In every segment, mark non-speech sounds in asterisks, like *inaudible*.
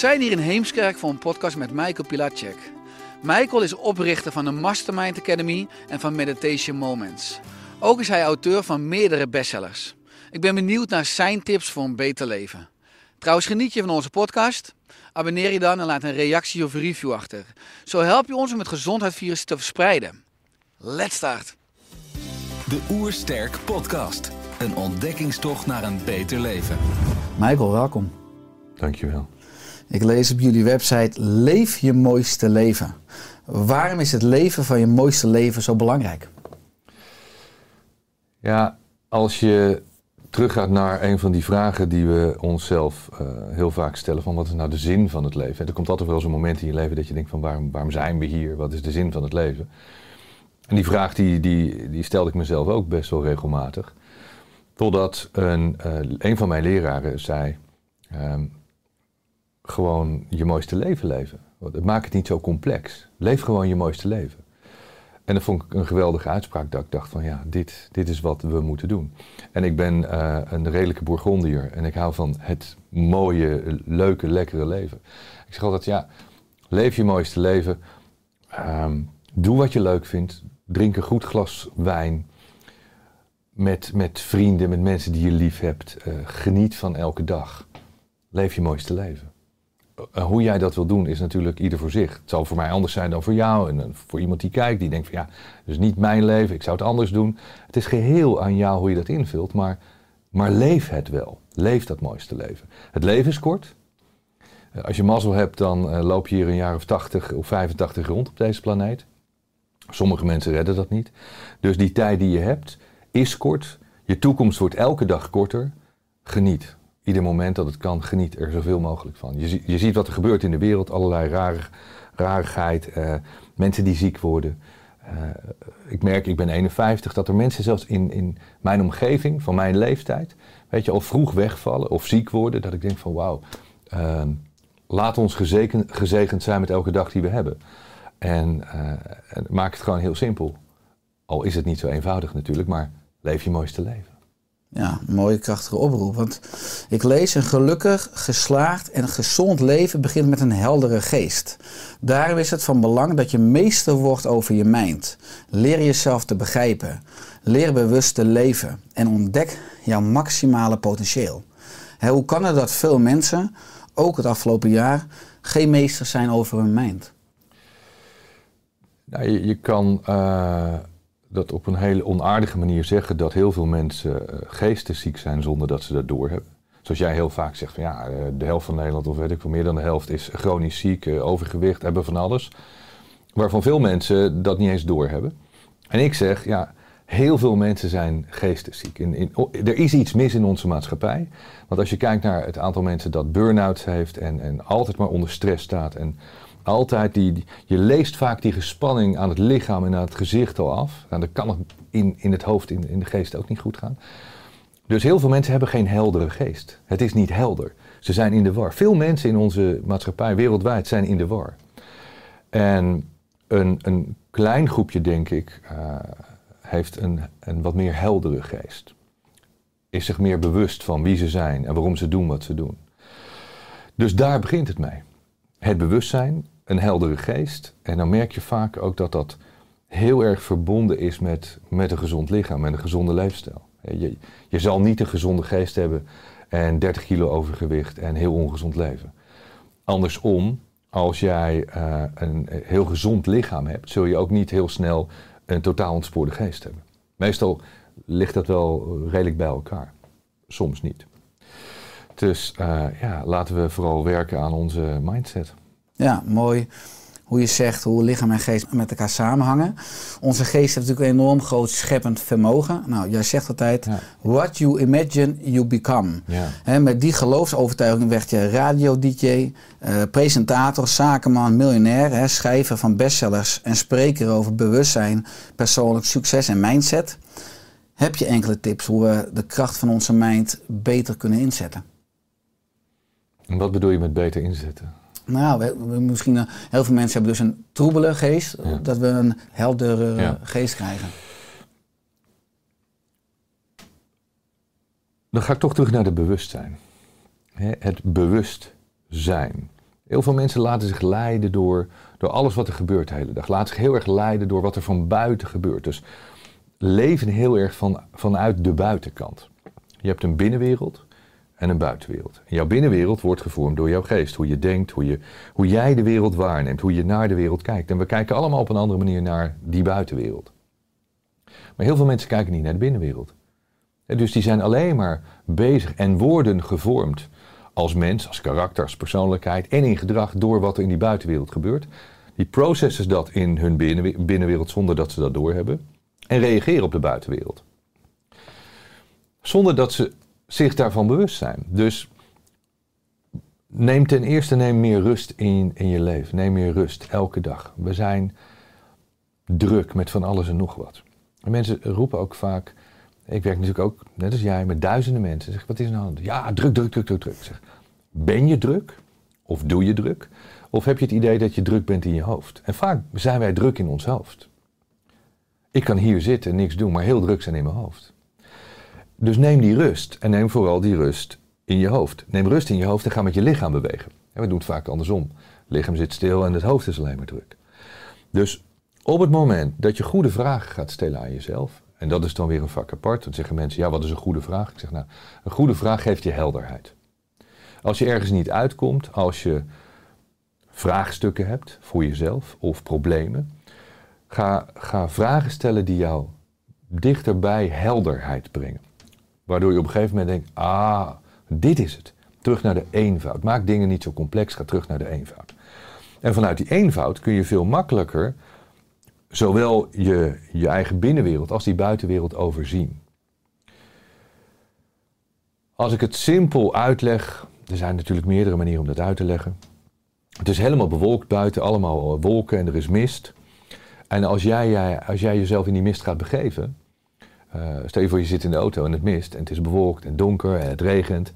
Zijn hier in Heemskerk voor een podcast met Michael Pilacek. Michael is oprichter van de Mastermind Academy en van Meditation Moments. Ook is hij auteur van meerdere bestsellers. Ik ben benieuwd naar zijn tips voor een beter leven. Trouwens, geniet je van onze podcast? Abonneer je dan en laat een reactie of review achter. Zo help je ons om het gezondheidsvirus te verspreiden. Let's start! De Oersterk Podcast. Een ontdekkingstocht naar een beter leven. Michael, welkom. Dankjewel. Ik lees op jullie website Leef je mooiste leven. Waarom is het leven van je mooiste leven zo belangrijk? Ja, als je teruggaat naar een van die vragen die we onszelf eh, heel vaak stellen: van wat is nou de zin van het leven? En er komt altijd wel een moment in je leven dat je denkt van waarom, waarom zijn we hier? Wat is de zin van het leven? En die vraag die, die, die stelde ik mezelf ook best wel regelmatig. Totdat een, eh, een van mijn leraren zei: ehm, gewoon je mooiste leven leven. Maak het niet zo complex. Leef gewoon je mooiste leven. En dat vond ik een geweldige uitspraak dat ik dacht van ja, dit, dit is wat we moeten doen. En ik ben eh, een redelijke Bourgondier en ik hou van het mooie, leuke, lekkere leven. Ik zeg altijd ja, leef je mooiste leven. Ehm, doe wat je leuk vindt. Drink een goed glas wijn. Met, met vrienden, met mensen die je lief hebt. Eh, geniet van elke dag. Leef je mooiste leven. Uh, hoe jij dat wil doen is natuurlijk ieder voor zich. Het zal voor mij anders zijn dan voor jou en uh, voor iemand die kijkt, die denkt van ja, is niet mijn leven, ik zou het anders doen. Het is geheel aan jou hoe je dat invult, maar, maar leef het wel. Leef dat mooiste leven. Het leven is kort. Uh, als je mazzel hebt, dan loop je hier een jaar of 80 of 85 rond op deze planeet. Sommige mensen redden dat niet. Dus die tijd die je hebt is kort. Je toekomst wordt elke dag korter. Geniet ieder moment dat het kan, geniet er zoveel mogelijk van. Je, je ziet wat er gebeurt in de wereld, allerlei rarig, rarigheid, uh, mensen die ziek worden. Uh, ik merk, ik ben 51, dat er mensen zelfs in, in mijn omgeving, van mijn leeftijd, weet je, al vroeg wegvallen of ziek worden, dat ik denk van wauw, uh, laat ons gezegend, gezegend zijn met elke dag die we hebben. En, en maak het gewoon heel simpel. Al is het niet zo eenvoudig natuurlijk, maar leef je mooiste leven. Ja, mooie krachtige oproep. Want ik lees een gelukkig, geslaagd en gezond leven begint met een heldere geest. Daarom is het van belang dat je meester wordt over je mind. Leer jezelf te begrijpen. Leer bewust te leven. En ontdek jouw maximale potentieel. Hoe kan het dat veel mensen, ook het afgelopen jaar, geen meester zijn over hun mind? Nou, je, kan... Uh dat op een hele onaardige manier zeggen dat heel veel mensen uh, geestesziek zijn zonder dat ze dat doorhebben. Zoals jij heel vaak zegt van ja, de helft van Nederland of weet ik veel meer dan de helft is chronisch ziek, uh, overgewicht, hebben van alles. Waarvan veel mensen dat niet eens doorhebben. En ik zeg ja, heel veel mensen zijn geestesziek. In, er is iets mis in onze maatschappij. Want als je kijkt naar het aantal mensen dat burn-outs heeft en, en altijd maar onder stress staat en altijd die, je leest vaak die gespanning aan het lichaam en aan het gezicht al af. Nou, dat kan in, in het hoofd, in, in de geest ook niet goed gaan. Dus heel veel mensen hebben geen heldere geest. Het is niet helder. Ze zijn in de war. Veel mensen in onze maatschappij wereldwijd zijn in de war. En een, een klein groepje, denk ik, uh, heeft een, een wat meer heldere geest. Is zich meer bewust van wie ze zijn en waarom ze doen wat ze doen. Dus daar begint het mee. Het bewustzijn een heldere geest. En dan merk je vaak ook dat dat heel erg verbonden is met, met een gezond lichaam en een gezonde leefstijl. Je, je zal niet een gezonde geest hebben en 30 kilo overgewicht en heel ongezond leven. Andersom, als jij eh, een heel gezond lichaam hebt, zul je ook niet heel snel een totaal ontspoorde geest hebben. Meestal ligt dat wel redelijk bij elkaar. Soms niet. Dus eh, ja, laten we vooral werken aan onze mindset. Ja, mooi. Hoe je zegt hoe lichaam en geest met elkaar samenhangen. Onze geest heeft natuurlijk een enorm groot scheppend vermogen. Nou, jij zegt altijd: Ja. What you imagine, you become. Ja. Met die geloofsovertuiging werd je radio-dj, eh, presentator, zakenman, miljonair, hè, schrijver van bestsellers en spreker over bewustzijn, persoonlijk succes en mindset. Heb je enkele tips hoe we de kracht van onze mind beter kunnen inzetten? En wat bedoel je met beter inzetten? Nou, we, we- misschien eh, heel veel mensen hebben dus een troebele geest, Ja. dat we een heldere Ja. geest krijgen. Dan ga ik toch terug naar het bewustzijn. Het bewustzijn. Heel veel mensen laten zich leiden door, door alles wat er gebeurt de hele dag. Laten zich heel erg leiden door wat er van buiten gebeurt. Dus leven heel erg van, vanuit de buitenkant. Je hebt een binnenwereld en een buitenwereld. En jouw binnenwereld wordt gevormd door jouw geest. Hoe je denkt, hoe, je, hoe jij de wereld waarneemt, hoe je naar de wereld kijkt. En we kijken allemaal op een andere manier naar die buitenwereld. Maar heel veel mensen kijken niet naar de binnenwereld. En Dus die zijn alleen maar bezig en worden gevormd als mens, als karakter, als persoonlijkheid en in gedrag door wat er in die buitenwereld gebeurt. Die processen dat in hun binnenwe- binnenwereld zonder dat ze dat doorhebben en reageren op de buitenwereld. Zonder dat ze zich daarvan bewust zijn. Dus neem ten eerste meer rust in, in je leven. Neem meer rust elke dag. We zijn druk met van alles en nog wat. En mensen roepen ook vaak. Ik werk natuurlijk ook, net als jij, met duizenden mensen. Zeg, wat is nou? Ja, druk, druk, druk, druk, druk. Zeg, ben je druk? Of doe je druk? Of heb je het idee dat je druk bent in je hoofd? En vaak zijn wij druk in ons hoofd. Ik kan hier zitten en niks doen, maar heel druk zijn in mijn hoofd. Dus neem die rust en neem vooral die rust in je hoofd. Neem rust in je hoofd en ga met je lichaam bewegen. En we doen het vaak andersom. Het lichaam zit stil en het hoofd is alleen maar druk. Dus op het moment dat je goede vragen gaat stellen aan jezelf, en dat is dan weer een vak apart, dan zeggen mensen, ja, wat is een goede vraag? Ik zeg, nou, een goede vraag geeft je helderheid. Als je ergens niet uitkomt, als je vraagstukken hebt voor jezelf of problemen, ga, ga vragen stellen die jou dichter bij helderheid brengen. Waardoor je op een gegeven moment denkt, ah, dit is het. Terug naar de eenvoud. Maak dingen niet zo complex, ga terug naar de eenvoud. En vanuit die eenvoud kun je veel makkelijker zowel je, je eigen binnenwereld als die buitenwereld overzien. Als ik het simpel uitleg, er zijn natuurlijk meerdere manieren om dat uit te leggen. Het is helemaal bewolkt buiten, allemaal wolken en er is mist. En als jij, als jij jezelf in die mist gaat begeven, eh, stel je voor je zit in de auto en het mist en het is bewolkt en donker en het regent,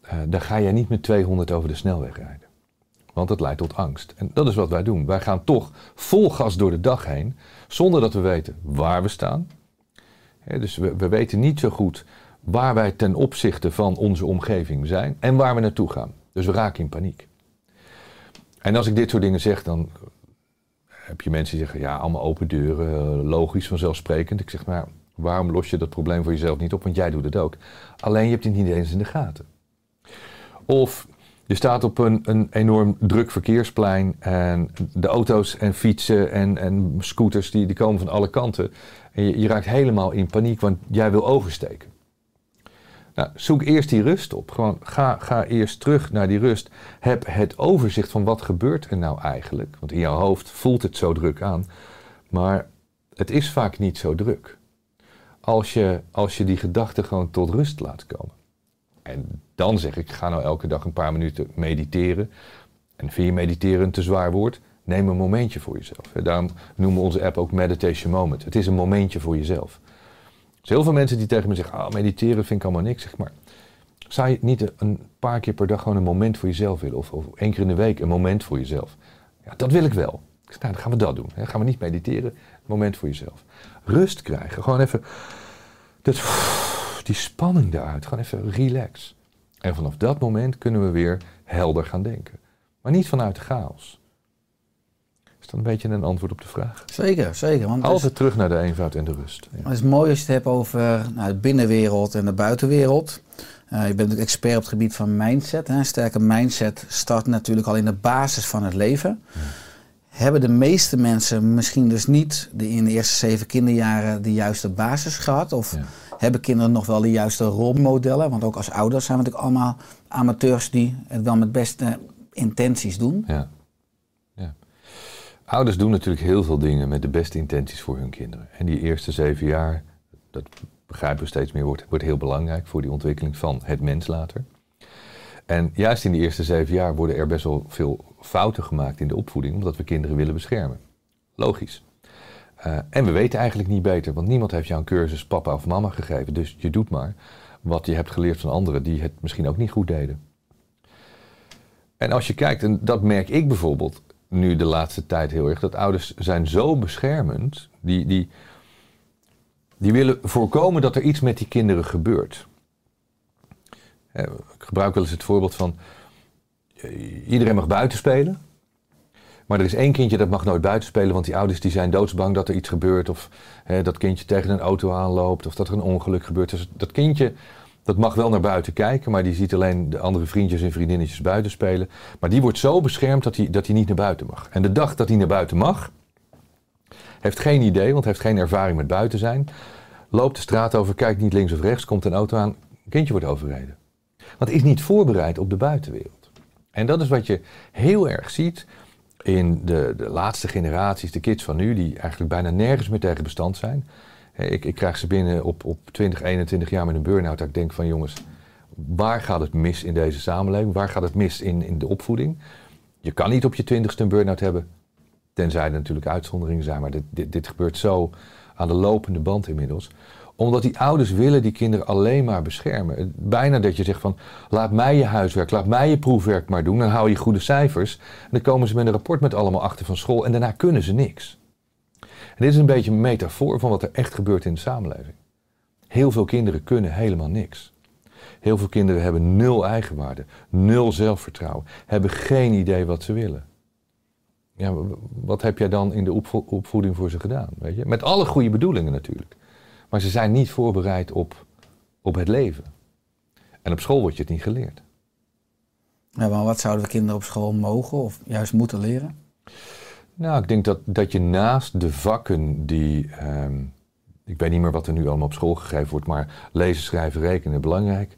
eh, dan ga jij niet met 200 over de snelweg rijden. Want dat leidt tot angst. En dat is wat wij doen. Wij gaan toch vol gas door de dag heen, zonder dat we weten waar we staan. Dus we, we weten niet zo goed waar wij ten opzichte van onze omgeving zijn en waar we naartoe gaan. Dus we raken in paniek. En als ik dit soort dingen zeg, dan heb je mensen die zeggen, ja, allemaal open deuren, logisch, vanzelfsprekend. Ik zeg, maar waarom los je dat probleem voor jezelf niet op? Want jij doet het ook. Alleen je hebt het niet eens in de gaten. Of je staat op een, een enorm druk verkeersplein en de auto's en fietsen en, en scooters die, die komen van alle kanten. En je, je raakt helemaal in paniek, want jij wil oversteken. Nou, zoek eerst die rust op. Gewoon ga, ga eerst terug naar die rust. Heb het overzicht van wat gebeurt er nou eigenlijk. Want in jouw hoofd voelt het zo druk aan. Maar het is vaak niet zo druk. Als je, als je die gedachten gewoon tot rust laat komen. En dan zeg ik, ga nou elke dag een paar minuten mediteren. En vind je mediteren een te zwaar woord? Neem een momentje voor jezelf. Daarom noemen we onze app ook Meditation Moment. Het is een momentje voor jezelf. Zijn heel veel mensen die tegen me zeggen, ah, mediteren vind ik allemaal niks. Zeg maar, zou je niet een paar keer per dag gewoon een moment voor jezelf willen? Of, of één keer in de week een moment voor jezelf? Ja, dat wil ik wel. Ik zeg, nou, dan gaan we dat doen. Gaan we niet mediteren, moment voor jezelf. Rust krijgen, gewoon even dat, die spanning eruit. Gewoon even relax. En vanaf dat moment kunnen we weer helder gaan denken. Maar niet vanuit de chaos. Is dat een beetje een antwoord op de vraag? Zeker, zeker. Want het is- Altijd terug naar de eenvoud en de rust. Ja. Het is mooi als je het hebt over nou, de binnenwereld en de buitenwereld. Eh, je bent expert op het gebied van mindset. Hè. Een sterke mindset start natuurlijk al in de basis van het leven. Hebben de meeste mensen misschien dus niet de, in de eerste zeven kinderjaren de juiste basis gehad? Of Ja. hebben kinderen nog wel de juiste rolmodellen? Want ook als ouders zijn we natuurlijk allemaal amateurs die het wel met beste intenties doen. Ja. ja. Ouders doen natuurlijk heel veel dingen met de beste intenties voor hun kinderen. En die eerste zeven jaar, dat begrijpen we steeds meer, wordt, wordt heel belangrijk voor die ontwikkeling van het mens later. En juist in die eerste zeven jaar worden er best wel veel fouten gemaakt in de opvoeding, omdat we kinderen willen beschermen. Logisch. Eh, en we weten eigenlijk niet beter, want niemand heeft jou een cursus papa of mama gegeven. Dus je doet maar wat je hebt geleerd van anderen die het misschien ook niet goed deden. En als je kijkt, en dat merk ik bijvoorbeeld nu de laatste tijd heel erg, dat ouders zijn zo beschermend, die, die, die willen voorkomen dat er iets met die kinderen gebeurt. Eh, Ik gebruik wel eens het voorbeeld van, iedereen mag buiten spelen, maar er is één kindje dat mag nooit buiten spelen, want die ouders die zijn doodsbang dat er iets gebeurt, of hè, dat kindje tegen een auto aanloopt, of dat er een ongeluk gebeurt. Dus dat kindje, dat mag wel naar buiten kijken, maar die ziet alleen de andere vriendjes en vriendinnetjes buiten spelen. Maar die wordt zo beschermd dat hij, dat niet naar buiten mag. En de dag dat hij naar buiten mag, heeft geen idee, want heeft geen ervaring met buiten zijn, loopt de straat over, kijkt niet links of rechts, komt een auto aan, kindje wordt overreden. Want is niet voorbereid op de buitenwereld. En dat is wat je heel erg ziet in de, de laatste generaties, de kids van nu, die eigenlijk bijna nergens meer tegen bestand zijn. Ik, ik krijg ze binnen op, op 20, 21 jaar met een burn-out. Dat ik denk van jongens, waar gaat het mis in deze samenleving? Waar gaat het mis in, in de opvoeding? Je kan niet op je twintigste een burn-out hebben. Tenzij er natuurlijk uitzonderingen zijn. Maar dit, dit, dit gebeurt zo aan de lopende band inmiddels omdat die ouders willen die kinderen alleen maar beschermen. Bijna dat je zegt van, laat mij je huiswerk, laat mij je proefwerk maar doen. Dan hou je goede cijfers. En dan komen ze met een rapport met allemaal achter van school. En daarna kunnen ze niks. En dit is een beetje een metafoor van wat er echt gebeurt in de samenleving. Heel veel kinderen kunnen helemaal niks. Heel veel kinderen hebben nul eigenwaarde, nul zelfvertrouwen, hebben geen idee wat ze willen. Ja, wat heb jij dan in de opvo- opvoeding voor ze gedaan? Weet je? Met alle goede bedoelingen natuurlijk. Maar ze zijn niet voorbereid op, op het leven. En op school wordt je het niet geleerd. Ja, maar wat zouden we kinderen op school mogen of juist moeten leren? Nou, ik denk dat, dat je naast de vakken die. ehm, ik weet niet meer wat er nu allemaal op school gegeven wordt, maar lezen, schrijven, rekenen belangrijk.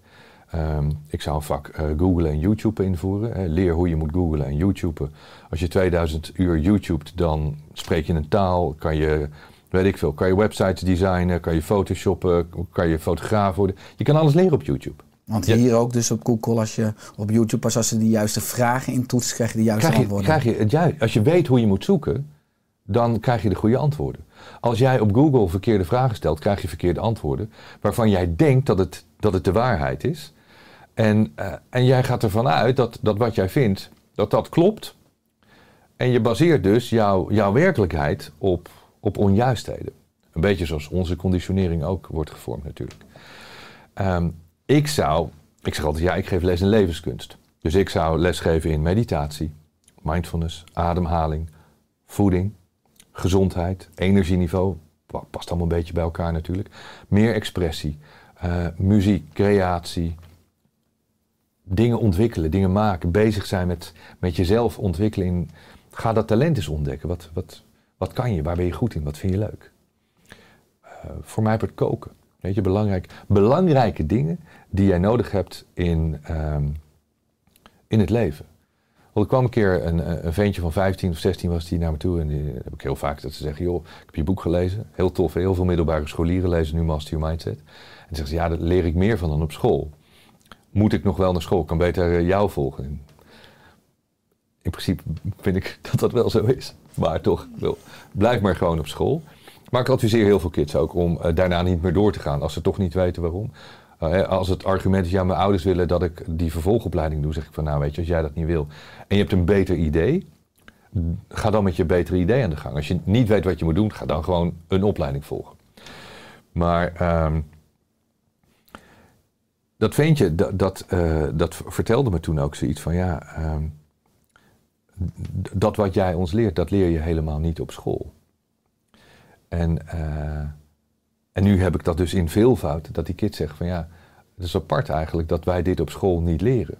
Ehm, ik zou een vak eh googlen en YouTube invoeren. hè. leer hoe je moet googlen en YouTuben. Als je 2000 uur YouTubet, dan spreek je een taal, kan je, weet ik veel, kan je websites designen, kan je photoshoppen, kan je fotograaf worden. Je kan alles leren op YouTube. Want Ja. hier ook dus op Google, als je op YouTube, pas als ze de juiste vragen intoetst, krijg je de juiste Krijg je, antwoorden. krijg je het juist. Als je weet hoe je moet zoeken, dan krijg je de goede antwoorden. Als jij op Google verkeerde vragen stelt, krijg je verkeerde antwoorden. Waarvan jij denkt dat het, dat het de waarheid is. En, eh, en jij gaat ervan uit dat, dat wat jij vindt, dat dat klopt. En je baseert dus jouw, jouw werkelijkheid op, op onjuistheden. Een beetje zoals onze conditionering ook wordt gevormd natuurlijk. Ehm, ik zou, ik zeg altijd, ja, ik geef les in levenskunst. Dus ik zou lesgeven in meditatie, mindfulness, ademhaling, voeding, gezondheid, energieniveau. Pa- Past allemaal een beetje bij elkaar natuurlijk. Meer expressie, eh, muziek, creatie. Dingen ontwikkelen, dingen maken, bezig zijn met, met jezelf ontwikkelen. Ga dat talent eens ontdekken. Wat, wat, wat kan je? Waar ben je goed in? Wat vind je leuk? Eh, voor mij wordt koken. Weet je, belangrijk, belangrijke dingen die jij nodig hebt in, ehm, in het leven. Want er kwam een keer een, een ventje van 15 of 16 was die naar me toe. En die heb ik heel vaak dat ze zeggen, joh, ik heb je boek gelezen. Heel tof, heel veel middelbare scholieren lezen nu Master Your Mindset. En dan zeggen ze, ja, daar leer ik meer van dan op school. Moet ik nog wel naar school? Ik kan beter eh, jou volgen. In principe vind ik dat dat wel zo is. Maar toch, blijf maar gewoon op school. Maar ik adviseer heel veel kids ook om eh, daarna niet meer door te gaan. Als ze toch niet weten waarom. Eh, als het argument is, ja, mijn ouders willen dat ik die vervolgopleiding doe, zeg ik van, nou weet je, als jij dat niet wil en je hebt een beter idee, ga dan met je betere idee aan de gang. Als je niet weet wat je moet doen, ga dan gewoon een opleiding volgen. Maar ehm, dat ventje, dat, dat, eh, dat vertelde me toen ook zoiets van, ja, ehm, dat wat jij ons leert, dat leer je helemaal niet op school. En, eh, en nu heb ik dat dus in veelvoud, dat die kids zeggen van ja, het is apart eigenlijk dat wij dit op school niet leren.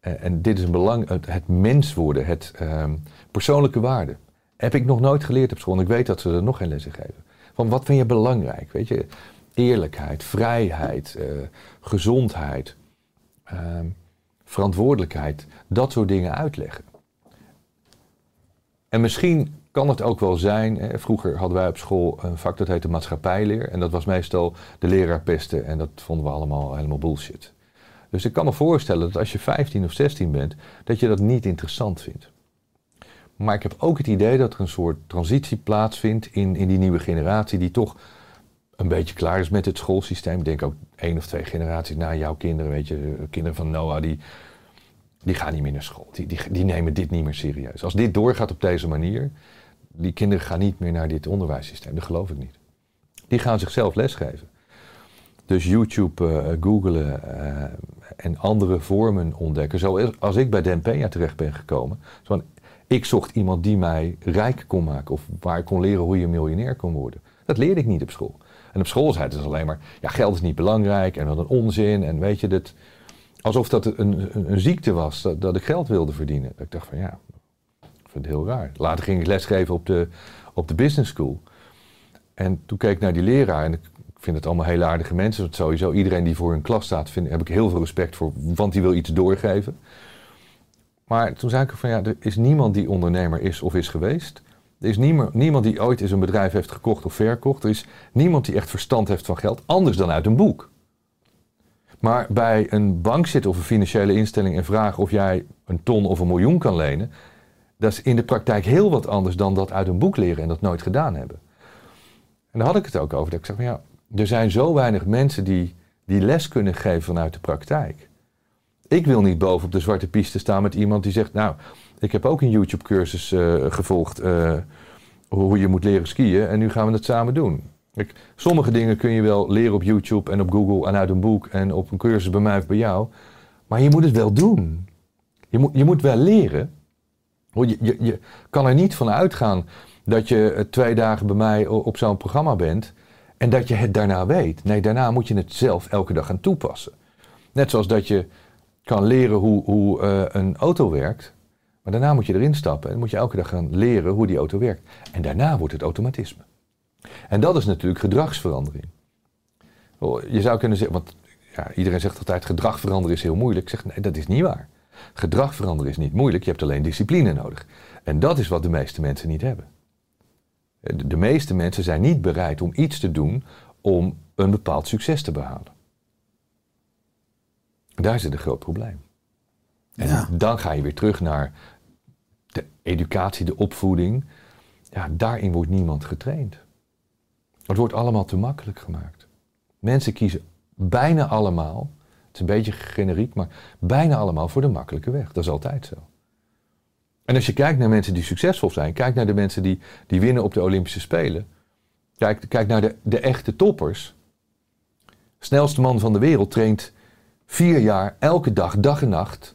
En, dit is een belang, het, het mens worden, het ehm, persoonlijke waarde. Heb ik nog nooit geleerd op school en ik weet dat ze er nog geen lessen geven. Van wat vind je belangrijk? Weet je, eerlijkheid, vrijheid, eh, gezondheid, ehm, verantwoordelijkheid, dat soort dingen uitleggen. En misschien kan het ook wel zijn, hè, vroeger hadden wij op school een vak dat heette maatschappijleer. En dat was meestal de leraar pesten en dat vonden we allemaal helemaal bullshit. Dus ik kan me voorstellen dat als je 15 of 16 bent, dat je dat niet interessant vindt. Maar ik heb ook het idee dat er een soort transitie plaatsvindt in, in die nieuwe generatie die toch een beetje klaar is met het schoolsysteem. Ik denk ook één of twee generaties na jouw kinderen, weet je, de kinderen van Noah, die, die gaan niet meer naar school. Die, die, die nemen dit niet meer serieus. Als dit doorgaat op deze manier, die kinderen gaan niet meer naar dit onderwijssysteem. Dat geloof ik niet. Die gaan zichzelf lesgeven. Dus YouTube, eh googlen eh, en andere vormen ontdekken. Zoals ik bij Den Peña terecht ben gekomen. Zo ik zocht iemand die mij rijk kon maken. Of waar ik kon leren hoe je miljonair kon worden. Dat leerde ik niet op school. En op school zei het dus alleen maar, ja, geld is niet belangrijk en wat een onzin. En weet je, dat, alsof dat een, een, een ziekte was, dat, dat ik geld wilde verdienen. Ik dacht van, ja, ik vind het heel raar. Later ging ik lesgeven op de, op de business school. En toen keek ik naar die leraar en ik vind het allemaal hele aardige mensen. Want sowieso iedereen die voor hun klas staat, vind, heb ik heel veel respect voor, want die wil iets doorgeven. Maar toen zei ik van ja, er is niemand die ondernemer is of is geweest. Er is niemand, niemand die ooit eens een bedrijf heeft gekocht of verkocht. Er is niemand die echt verstand heeft van geld, anders dan uit een boek. Maar bij een bank zitten of een financiële instelling en vragen of jij een ton of een miljoen kan lenen, dat is in de praktijk heel wat anders dan dat uit een boek leren en dat nooit gedaan hebben. En daar had ik het ook over. Dat ik zeg van ja, er zijn zo weinig mensen die, die les kunnen geven vanuit de praktijk. Ik wil niet boven op de zwarte piste staan met iemand die zegt, nou, ik heb ook een YouTube-cursus eh, gevolgd eh, hoe je moet leren skiën en nu gaan we het samen doen. Kijk, sommige dingen kun je wel leren op YouTube en op Google en uit een boek en op een cursus bij mij of bij jou, maar je moet het wel doen. Je moet, je moet wel leren. Je, je, je kan er niet van uitgaan dat je eh, twee dagen bij mij op zo'n programma bent en dat je het daarna weet. Nee, daarna moet je het zelf elke dag gaan toepassen. Net zoals dat je kan leren hoe, hoe eh, een auto werkt, maar daarna moet je erin stappen en moet je elke dag gaan leren hoe die auto werkt. En daarna wordt het automatisme. En dat is natuurlijk gedragsverandering. Oh, Je zou kunnen zeggen, want ja, iedereen zegt altijd gedrag veranderen is heel moeilijk. Ik zeg nee, dat is niet waar. Gedrag veranderen is niet moeilijk, je hebt alleen discipline nodig. En dat is wat de meeste mensen niet hebben. De, de meeste mensen zijn niet bereid om iets te doen om een bepaald succes te behalen. Daar zit een groot probleem. En Ja. dan ga je weer terug naar de educatie, de opvoeding. Ja, daarin wordt niemand getraind. Het wordt allemaal te makkelijk gemaakt. Mensen kiezen bijna allemaal, het is een beetje generiek, maar bijna allemaal voor de makkelijke weg. Dat is altijd zo. En als je kijkt naar mensen die succesvol zijn, kijk naar de mensen die, die winnen op de Olympische Spelen. Kijk, kijk naar de, de echte toppers. Snelste man van de wereld traint vier jaar, elke dag, dag en nacht,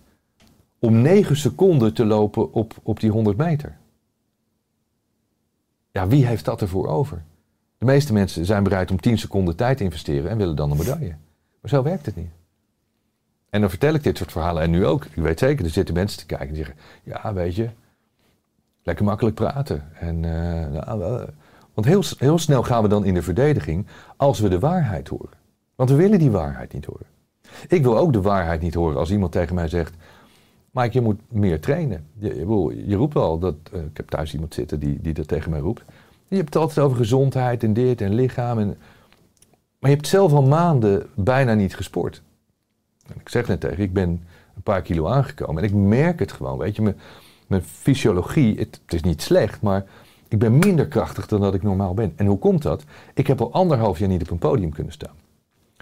om negen seconden te lopen op, op die 100 meter. Ja, wie heeft dat ervoor over? De meeste mensen zijn bereid om 10 seconden tijd te investeren en willen dan een medaille. Maar zo werkt het niet. En dan vertel ik dit soort verhalen en nu ook. Ik weet zeker, er zitten mensen te kijken die zeggen: Ja, weet je, lekker makkelijk praten. En, eh, nou, want heel, heel snel gaan we dan in de verdediging als we de waarheid horen. Want we willen die waarheid niet horen. Ik wil ook de waarheid niet horen als iemand tegen mij zegt: Mike, je moet meer trainen. Je, je, je roept wel dat. eh, ik heb thuis iemand zitten die, die dat tegen mij roept. Je hebt het altijd over gezondheid en dit en lichaam. En, maar je hebt zelf al maanden bijna niet gesport. En ik zeg net tegen ik ben een paar kilo aangekomen. En ik merk het gewoon, weet je. Mijn, fysiologie, het, is niet slecht, maar ik ben minder krachtig dan dat ik normaal ben. En hoe komt dat? Ik heb al anderhalf jaar niet op een podium kunnen staan.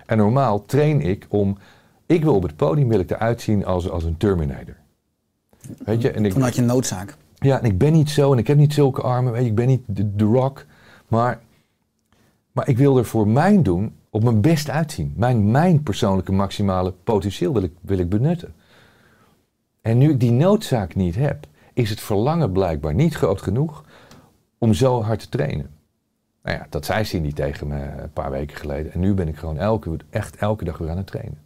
En normaal train ik om... Ik wil op het podium wil ik eruit zien als, als een Terminator. Weet je? En ik, Vanuit je noodzaak. Ja, en ik ben niet zo en ik heb niet zulke armen, weet je, ik ben niet de, rock. Maar, maar ik wil er voor mijn doen op mijn best uitzien. Mijn, mijn persoonlijke maximale potentieel wil ik, wil ik benutten. En nu ik die noodzaak niet heb is het verlangen blijkbaar niet groot genoeg om zo hard te trainen. Nou ja, dat zei Cindy tegen me een paar weken geleden. En nu ben ik gewoon elke, echt elke dag weer aan het trainen.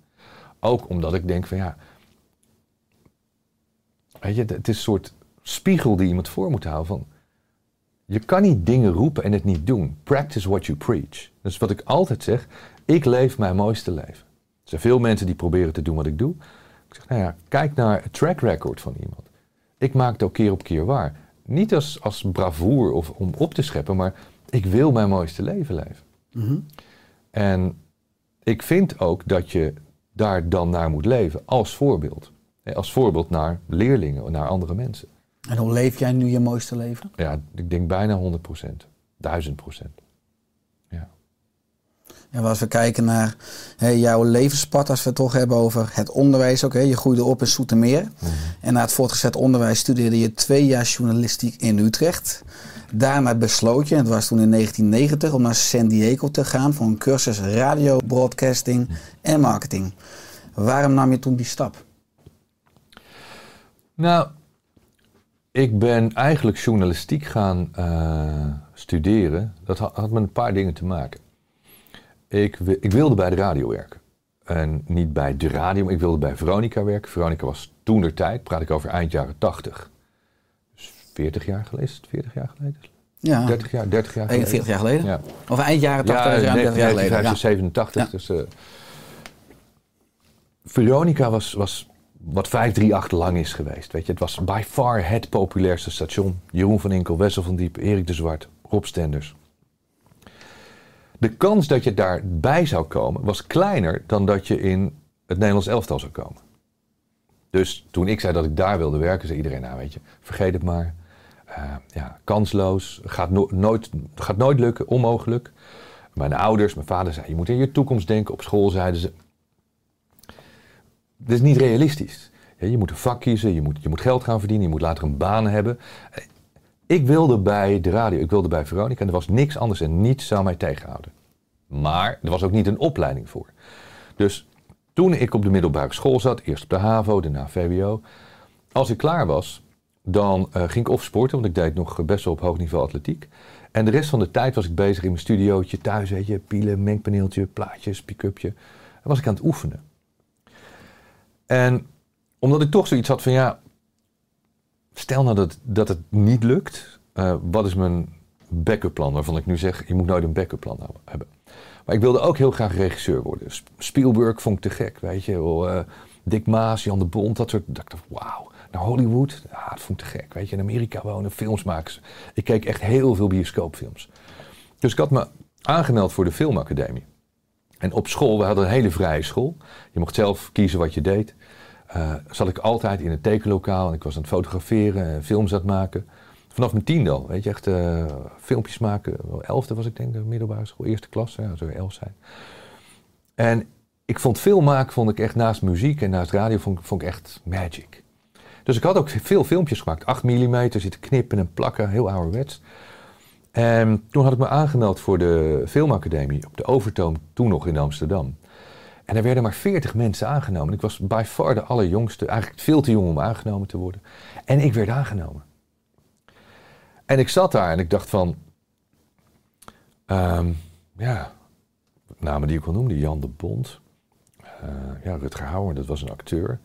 Ook omdat ik denk van ja, weet je, het is een soort spiegel die iemand voor moet houden van, je kan niet dingen roepen en het niet doen. Practice what you preach. Dus wat ik altijd zeg, ik leef mijn mooiste leven. Er zijn veel mensen die proberen te doen wat ik doe. Ik zeg, nou ja, kijk naar het track record van iemand. Ik maak het ook keer op keer waar. Niet als, als bravoer of om op te scheppen, maar ik wil mijn mooiste leven leven. Mhm. En ik vind ook dat je daar dan naar moet leven als voorbeeld. Als voorbeeld naar leerlingen, naar andere mensen. En hoe leef jij nu je mooiste leven? Ja, ik denk bijna 100 procent. 1000 procent. Ja. En als we kijken naar hè, jouw levenspad, als we het toch hebben over het onderwijs ook. Hè, je groeide op in Soetermeer. En na het voortgezet onderwijs studeerde je twee jaar journalistiek in Utrecht. Daarna besloot je, en het was toen in 1990, om naar San Diego te gaan voor een cursus radio, broadcasting en marketing. Waarom nam je toen die stap? Nou, ik ben eigenlijk journalistiek gaan eh, studeren. Dat had, had met een paar dingen te maken. Ik, ik wilde bij de radio werken. En niet bij de radio, maar ik wilde bij Veronica werken. Veronica was toen de tijd, praat ik over eind jaren 80. Dus 40 jaar geleden, is het 40 jaar geleden? Ja, 30 jaar, 30 jaar geleden. 41 jaar geleden. Ja. Of eind jaren 80, ja, 30 jaar geleden. Ja. 1987. Ja. Dus, eh, Veronica was, was wat 538 lang is geweest. Weet je. Het was by far het populairste station. Jeroen van Inkel, Wessel van Diep, Erik de Zwart, Rob Stenders. De kans dat je daarbij zou komen was kleiner dan dat je in het Nederlands elftal zou komen. Dus toen ik zei dat ik daar wilde werken, zei iedereen, nou weet je, vergeet het maar. Eh, ja, kansloos, gaat, no- nooit, gaat nooit lukken, onmogelijk. Mijn ouders, mijn vader zei, je moet in je toekomst denken. Op school zeiden ze, dit is niet realistisch. Je moet een vak kiezen, je moet, je moet geld gaan verdienen, je moet later een baan hebben. Eh, Ik wilde bij de radio, ik wilde bij Veronica en er was niks anders en niets zou mij tegenhouden. Maar er was ook niet een opleiding voor. Dus toen ik op de middelbare school zat, eerst op de HAVO, daarna VWO. Als ik klaar was, dan eh, ging ik of sporten, want ik deed nog best wel op hoog niveau atletiek. En de rest van de tijd was ik bezig in mijn studiootje, thuis, weet je, pielen, mengpaneeltje, plaatjes, pick-upje. En was ik aan het oefenen. En omdat ik toch zoiets had van, ja, stel nou dat, dat het niet lukt, eh, wat is mijn backup plan? Waarvan ik nu zeg, je moet nooit een backup plan hebben. Maar ik wilde ook heel graag regisseur worden. Sp- Spielberg vond ik te gek, weet je wel. eh, Dick Maas, Jan de Bond, dat soort. Dat ik dacht, wauw. Naar Hollywood, dat vond ik te gek. Weet je, in Amerika wonen, films maken. Ik keek echt heel veel bioscoopfilms. Dus ik had me aangemeld voor de filmacademie. En op school, we hadden een hele vrije school. Je mocht zelf kiezen wat je deed. Eh, zat ik altijd in het tekenlokaal en ik was aan het fotograferen, en films aan het maken. Vanaf mijn tiende al, weet je, echt eh, filmpjes maken. Elfde was ik denk, de middelbare school, eerste klas, ja, zou elf zijn. En ik vond film maken, vond ik echt naast muziek en naast radio, vond, vond ik echt magic. Dus ik had ook veel filmpjes gemaakt, 8 mm, zitten knippen en plakken, heel ouderwets. En toen had ik me aangemeld voor de filmacademie op de Overtoom, toen nog in Amsterdam. En er werden maar 40 mensen aangenomen. Ik was by far de allerjongste, eigenlijk veel te jong om aangenomen te worden. En ik werd aangenomen. En ik zat daar en ik dacht van, ehm, ja, namen die ik al noemde, Jan de Bond, eh, ja, Rutger Hauer, dat was een acteur.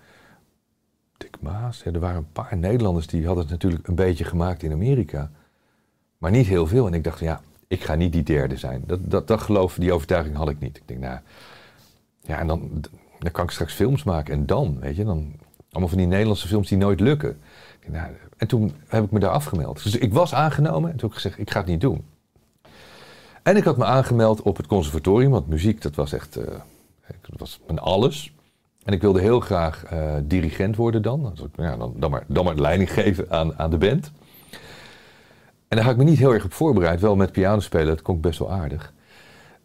Dick Maas, er waren een paar Nederlanders die hadden het natuurlijk een beetje gemaakt in Amerika. Maar niet heel veel. En ik dacht, ja, ik ga niet die derde zijn. Dat, dat, dat geloof, die overtuiging had ik niet. Ik denk, nou, ja, en dan, dan kan ik straks films maken. En dan, weet je, dan allemaal van die Nederlandse films die nooit lukken. Nou, en toen heb ik me daar afgemeld. Dus ik was aangenomen en toen heb ik gezegd, ik ga het niet doen. En ik had me aangemeld op het conservatorium, want muziek, dat was echt, eh, dat was mijn alles. En ik wilde heel graag eh, dirigent worden dan. Dus ja, dan, dan, maar, dan maar leiding geven aan, aan de band. En daar had ik me niet heel erg op voorbereid. Wel met piano spelen, dat kon ik best wel aardig.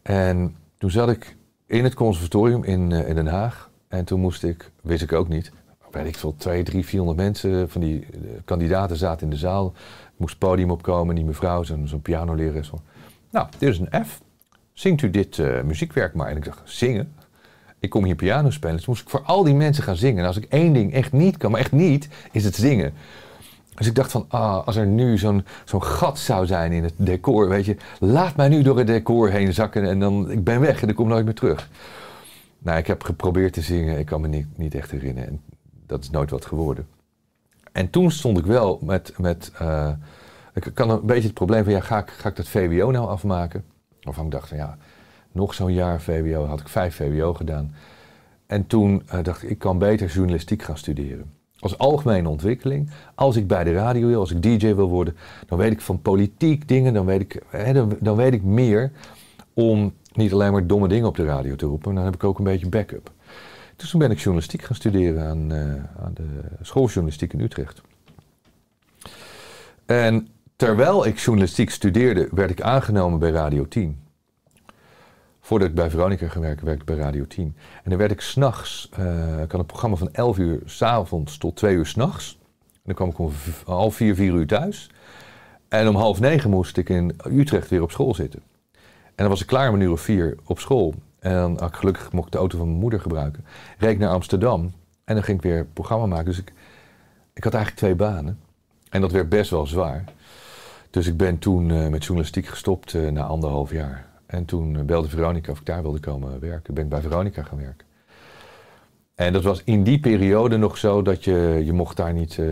En toen zat ik in het conservatorium in, eh, in Den Haag. En toen moest ik, wist ik ook niet, weet ik veel, twee, drie, vierhonderd mensen van die eh, kandidaten zaten in de zaal. Moest het podium opkomen, die mevrouw, zo'n zo'n pianolerares. van, Nou, dit is een F. Zingt u dit eh, muziekwerk maar. En ik dacht, zingen? Ik kom hier piano spelen. Dus moest ik voor al die mensen gaan zingen. En als ik één ding echt niet kan, maar echt niet, is het zingen. Dus ik dacht van, ah, als er nu zo'n zo'n gat zou zijn in het decor, weet je, laat mij nu door het decor heen zakken en dan, ik ben weg en ik kom nooit meer terug. Nou, ik heb geprobeerd te zingen, ik kan me niet, niet echt herinneren en dat is nooit wat geworden. En toen stond ik wel met, met eh, ik kan een beetje het probleem van, ja, ga ik, ga ik dat VWO nou afmaken? Waarvan ik dacht van, ja, nog zo'n jaar VWO, had ik vijf VWO gedaan. En toen eh, dacht ik, ik kan beter journalistiek gaan studeren. Als algemene ontwikkeling, als ik bij de radio wil, als ik DJ wil worden, dan weet ik van politiek dingen, dan weet ik, hè, dan, weet ik meer om niet alleen maar domme dingen op de radio te roepen, dan heb ik ook een beetje backup. Dus toen ben ik journalistiek gaan studeren aan, eh, aan de schooljournalistiek in Utrecht. En terwijl ik journalistiek studeerde, werd ik aangenomen bij Radio 10. Voordat ik bij Veronica ging werken, werkte bij Radio 10. En dan werd ik s'nachts, uh, ik had een programma van 11 uur s'avonds tot 2 uur s'nachts. Dan kwam ik om half 4, 4 uur thuis. En om half negen moest ik in Utrecht weer op school zitten. En dan was ik klaar om een uur of vier op school. En gelukkig mocht ik de auto van mijn moeder gebruiken. Reed naar Amsterdam en dan ging ik weer programma maken. Dus ik, ik had eigenlijk twee banen. En dat werd best wel zwaar. Dus ik ben toen eh, met journalistiek gestopt eh, na anderhalf jaar. En toen eh, belde Veronica of ik daar wilde komen werken. Ik ben bij Veronica gaan werken. En dat was in die periode nog zo dat je, je mocht daar niet eh,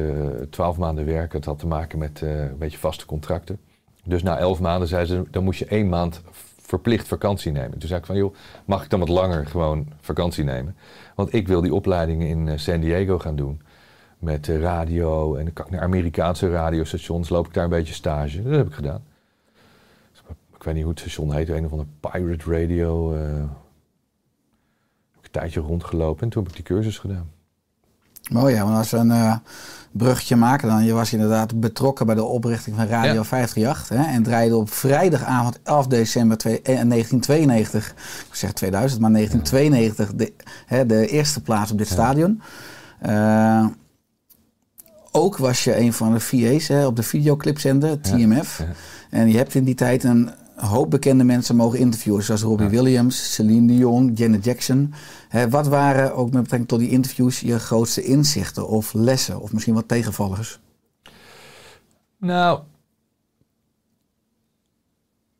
twaalf maanden werken. Het had te maken met eh, een beetje vaste contracten. Dus na elf maanden zeiden ze, dan moest je één maand verplicht vakantie nemen. Toen zei ik van, joh, mag ik dan wat langer gewoon vakantie nemen? Want ik wil die opleidingen in San Diego gaan doen. Met radio en dan kan ik naar Amerikaanse radiostations, loop ik daar een beetje stage. Dat heb ik gedaan. Ik weet niet hoe het station heet, een of andere pirate radio. eh, heb ik een tijdje rondgelopen en toen heb ik die cursus gedaan. Mooi ja, want als we een eh bruggetje maken dan, je was inderdaad betrokken bij de oprichting van Radio Ja. 538 hè, en draaide op vrijdagavond 11 december twee- eh, 1992, ik zeg 2000, maar 1992 de, hè, de eerste plaats op dit stadion. Eh, ook was je een van de VA's hè, op de videoclipzender, TMF. ja. En je hebt in die tijd een hoop bekende mensen mogen interviewen, zoals Robbie Williams, Celine Dion, Janet Jackson. Hè, wat waren ook met betrekking tot die interviews je grootste inzichten of lessen of misschien wat tegenvallers? Nou,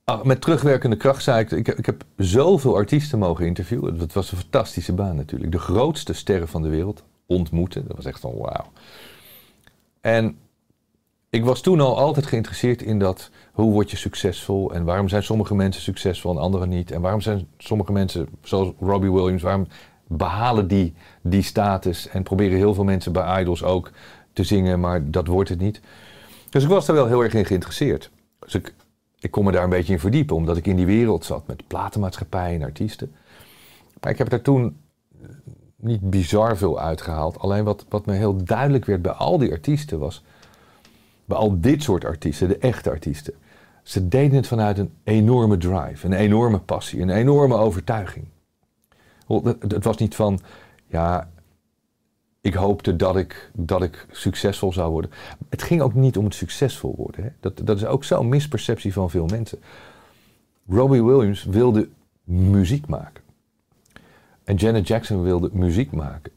ah, met terugwerkende kracht zei ik, ik, heb- ik heb zoveel artiesten mogen interviewen. Dat was een fantastische baan natuurlijk. De grootste sterren van de wereld ontmoeten. Dat was echt van wauw. En ik was toen al altijd geïnteresseerd in dat, hoe word je succesvol en waarom zijn sommige mensen succesvol en anderen niet. En waarom zijn sommige mensen, zoals Robbie Williams, waarom behalen die die status en proberen heel veel mensen bij Idols ook te zingen, maar dat wordt het niet. Dus ik was daar wel heel erg in geïnteresseerd. Dus ik, ik kon me daar een beetje in verdiepen, omdat ik in die wereld zat met platenmaatschappijen en artiesten. Maar ik heb daar toen niet bizar veel uitgehaald. Alleen wat, wat me heel duidelijk werd bij al die artiesten was, bij al dit soort artiesten, de echte artiesten, ze deden het vanuit een enorme drive, een enorme passie, een enorme overtuiging. Het was niet van, ja, ik hoopte dat ik, dat ik succesvol zou worden. Het ging ook niet om het succesvol worden. Hè. Dat, dat is ook zo'n misperceptie van veel mensen. Robbie Williams wilde muziek maken. En Janet Jackson wilde muziek maken.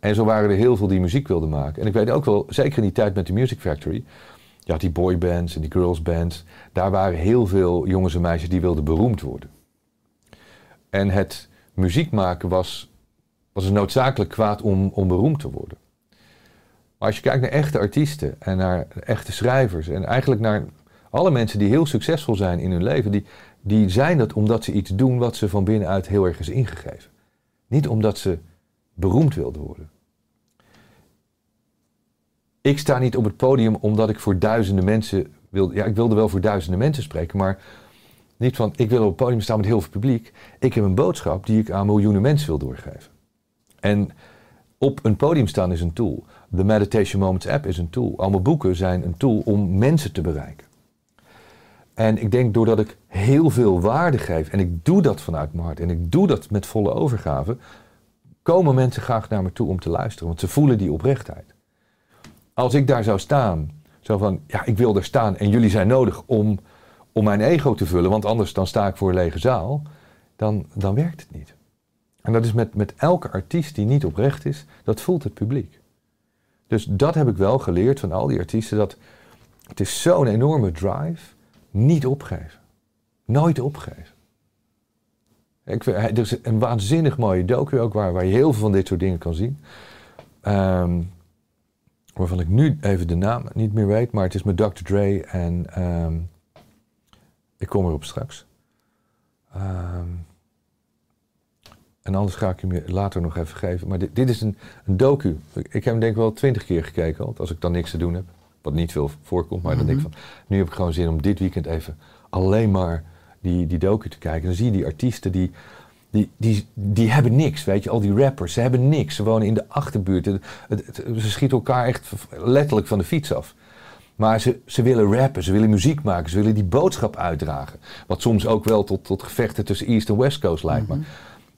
En zo waren er heel veel die muziek wilden maken. En ik weet ook wel, zeker in die tijd met de Music Factory. Had die boybands en die girlsbands. Daar waren heel veel jongens en meisjes die wilden beroemd worden. En het muziek maken was, was een noodzakelijk kwaad om, om beroemd te worden. Maar als je kijkt naar echte artiesten en naar echte schrijvers en eigenlijk naar alle mensen die heel succesvol zijn in hun leven, die, die zijn dat omdat ze iets doen wat ze van binnenuit heel erg is ingegeven. Niet omdat ze beroemd wilden worden. Ik sta niet op het podium omdat ik voor duizenden mensen wil. Ja, ik wilde wel voor duizenden mensen spreken, maar niet van ik wil op het podium staan met heel veel publiek. Ik heb een boodschap die ik aan miljoenen mensen wil doorgeven. En op een podium staan is een tool. De Meditation Moments app is een tool. Allemaal boeken zijn een tool om mensen te bereiken. En ik denk doordat ik heel veel waarde geef en ik doe dat vanuit mijn hart en ik doe dat met volle overgave, komen mensen graag naar me toe om te luisteren, want ze voelen die oprechtheid. Als ik daar zou staan, zo van, ja, ik wil daar staan en jullie zijn nodig om, om mijn ego te vullen, want anders dan sta ik voor een lege zaal, dan, dan werkt het niet. En dat is met, met elke artiest die niet oprecht is, dat voelt het publiek. Dus dat heb ik wel geleerd van al die artiesten. Dat het is zo'n enorme drive. Niet opgeven. Nooit opgeven. Ik, vind- er is een waanzinnig mooie docu ook waar, waar je heel veel van dit soort dingen kan zien. Ehm, waarvan ik nu even de naam niet meer weet, maar het is met Dr. Dre en ehm, ik kom erop straks. Ehm, en anders ga ik hem je later nog even geven. Maar dit, dit is een, een docu. Ik, heb hem denk ik wel twintig keer gekeken, want als ik dan niks te doen heb. Wat niet veel voorkomt, maar dan denk ik van... Nu heb ik gewoon zin om dit weekend even alleen maar die, die docu te kijken. Dan zie je die artiesten die, die, die, die hebben niks, weet je. Al die rappers, ze hebben niks. Ze wonen in de achterbuurt. Het- het- het- ze schieten elkaar echt letterlijk van de fiets af. Maar ze, ze willen rappen, ze willen muziek maken, ze willen die boodschap uitdragen. Wat soms ook wel tot, tot gevechten tussen East en West Coast leidt. Maar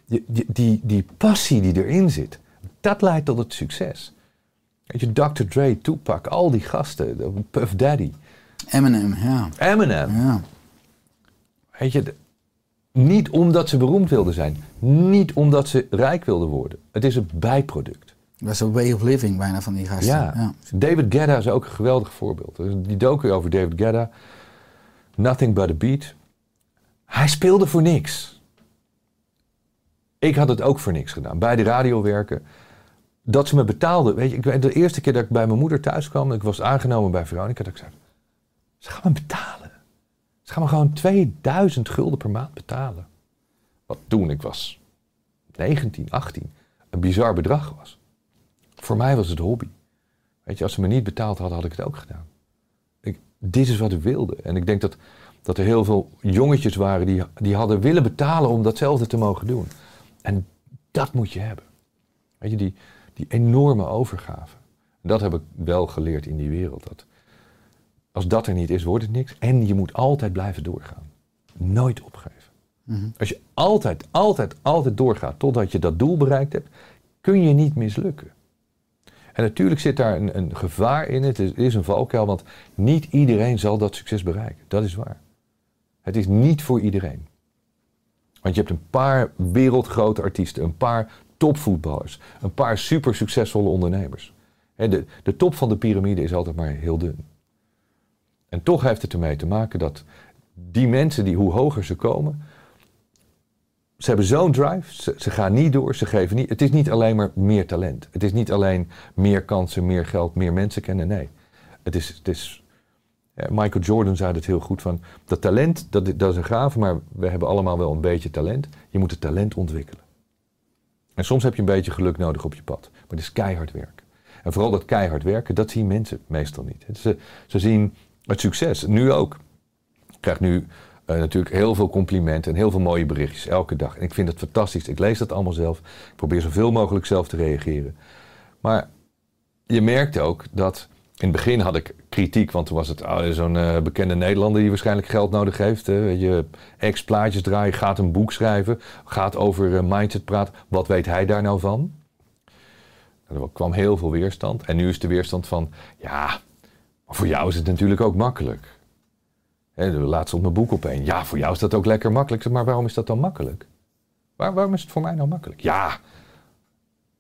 die, die, die, die passie die erin zit, dat leidt tot het succes. Weet je, Dr. Dre, Tupac, al die gasten, Puff Daddy, Eminem, ja. Eminem. ja. Weet je, niet omdat ze beroemd wilden zijn, niet omdat ze rijk wilden worden. Het is een bijproduct. Dat is een way of living bijna van die gasten. Ja. ja. David Guetta is ook een geweldig voorbeeld. Die docu over David Guetta, Nothing But A Beat. Hij speelde voor niks. Ik had het ook voor niks gedaan. Bij de radio werken. Dat ze me betaalden. Weet je, ik de eerste keer dat ik bij mijn moeder thuis kwam, ik was aangenomen bij Veronica, dat ik zei: Ze gaan me betalen. Ze gaan me gewoon 2000 gulden per maand betalen. Wat toen ik was 19, 18, een bizar bedrag was. Voor mij was het hobby. Weet je, als ze me niet betaald hadden, had ik het ook gedaan. Ik, dit is wat ik wilde. En ik denk dat, dat er heel veel jongetjes waren die, die hadden willen betalen om datzelfde te mogen doen. En dat moet je hebben. Weet je, die, die enorme overgave. Dat heb ik wel geleerd in die wereld. Dat als dat er niet is, wordt het niks. En je moet altijd blijven doorgaan. Nooit opgeven. Als je altijd, altijd, altijd doorgaat totdat je dat doel bereikt hebt, kun je niet mislukken. En natuurlijk zit daar een, een gevaar in. Het is, is een valkuil, want niet iedereen zal dat succes bereiken. Dat is waar. Het is niet voor iedereen. Want je hebt een paar wereldgrote artiesten, een paar topvoetballers, een paar super succesvolle ondernemers. De, de top van de piramide is altijd maar heel dun. En toch heeft het ermee te maken dat die mensen, die, hoe hoger ze komen, ze hebben zo'n drive, ze, gaan niet door, ze geven niet. Het is niet alleen maar meer talent. Het is niet alleen meer kansen, meer geld, meer mensen kennen. Nee, het is, het is Michael Jordan zei het heel goed van, dat talent, dat, dat is een gave, maar we hebben allemaal wel een beetje talent. Je moet het talent ontwikkelen. En soms heb je een beetje geluk nodig op je pad, maar het is keihard werken. En vooral dat keihard werken, dat zien mensen meestal niet. Ze zien het succes, nu ook. Ik krijg nu eh, natuurlijk heel veel complimenten en heel veel mooie berichtjes elke dag. En ik vind het fantastisch. Ik lees dat allemaal zelf. Ik probeer zoveel mogelijk zelf te reageren. Maar je merkt ook dat. In het begin had ik kritiek, want toen was het ah, zo'n eh, bekende Nederlander die waarschijnlijk geld nodig heeft. hè. Je, ex-plaatjes draaien, gaat een boek schrijven, gaat over eh, mindset praten. Wat weet hij daar nou van? Er kwam heel veel weerstand. En nu is de weerstand van, ja, voor jou is het natuurlijk ook makkelijk. Hè, laatst stond mijn boek opeen. Ja, voor jou is dat ook lekker makkelijk. Maar waarom is dat dan makkelijk? Waar, waarom is het voor mij nou makkelijk? Ja,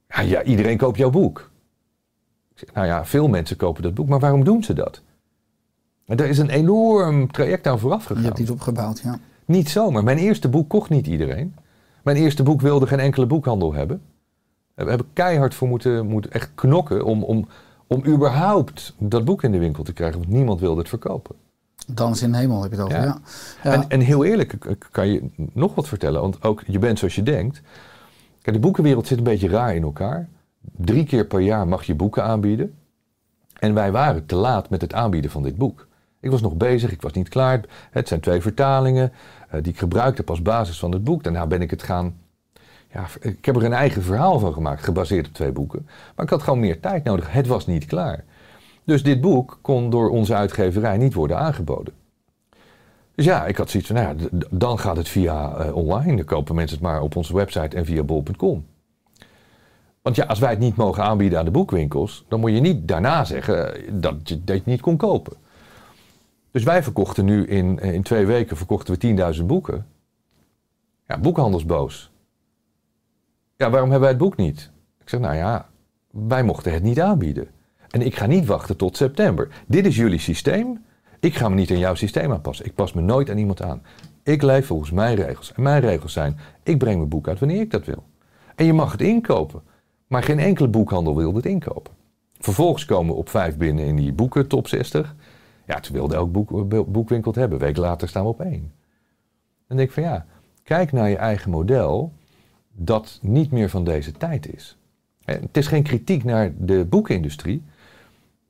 ja, ja, iedereen koopt jouw boek. Ik zeg, nou ja, veel mensen kopen dat boek, maar waarom doen ze dat? En er is een enorm traject aan vooraf Je gegaan. hebt iets opgebouwd, ja. Niet zomaar. Mijn eerste boek kocht niet iedereen. Mijn eerste boek wilde geen enkele boekhandel hebben. We hebben keihard voor moeten, moeten echt knokken om, om, om überhaupt dat boek in de winkel te krijgen. Want niemand wilde het verkopen. Dans in de hemel heb je het over, Ja. ja. ja. En, en heel eerlijk, kan je nog wat vertellen. Want ook je bent zoals je denkt. Kijk, de boekenwereld zit een beetje raar in elkaar. Drie keer per jaar mag je boeken aanbieden. En wij waren te laat met het aanbieden van dit boek. Ik was nog bezig, ik was niet klaar. Het zijn twee vertalingen eh, die ik gebruikt heb als basis van het boek. Daarna ben ik het gaan... Ja, ik heb er een eigen verhaal van gemaakt, gebaseerd op twee boeken. Maar ik had gewoon meer tijd nodig. Het was niet klaar. Dus dit boek kon door onze uitgeverij niet worden aangeboden. Dus ja, ik had zoiets van, nou dan gaat het via eh, online. Dan kopen mensen het maar op onze website en via bol.com. Want ja, als wij het niet mogen aanbieden aan de boekwinkels, dan moet je niet daarna zeggen eh, dat je, dat je het niet kon kopen. Dus wij verkochten nu in, eh, in twee weken verkochten we 10.000 boeken. Ja, boekhandels boos. Ja, waarom hebben wij het boek niet? Ik zeg, nou ja, wij mochten het niet aanbieden. En ik ga niet wachten tot september. Dit is jullie systeem. Ik ga me niet aan jouw systeem aanpassen. Ik pas me nooit aan iemand aan. Ik leef volgens mijn regels. En mijn regels zijn, ik breng mijn boek uit wanneer ik dat wil. En je mag het inkopen. Maar geen enkele boekhandel wilde het inkopen. Vervolgens komen we op vijf binnen in die boeken top 60. Ja, toen wilde elk boek, boekwinkel het hebben. Week later staan we op één. Dan denk ik van ja, kijk naar je eigen model dat niet meer van deze tijd is. En het is geen kritiek naar de boekenindustrie.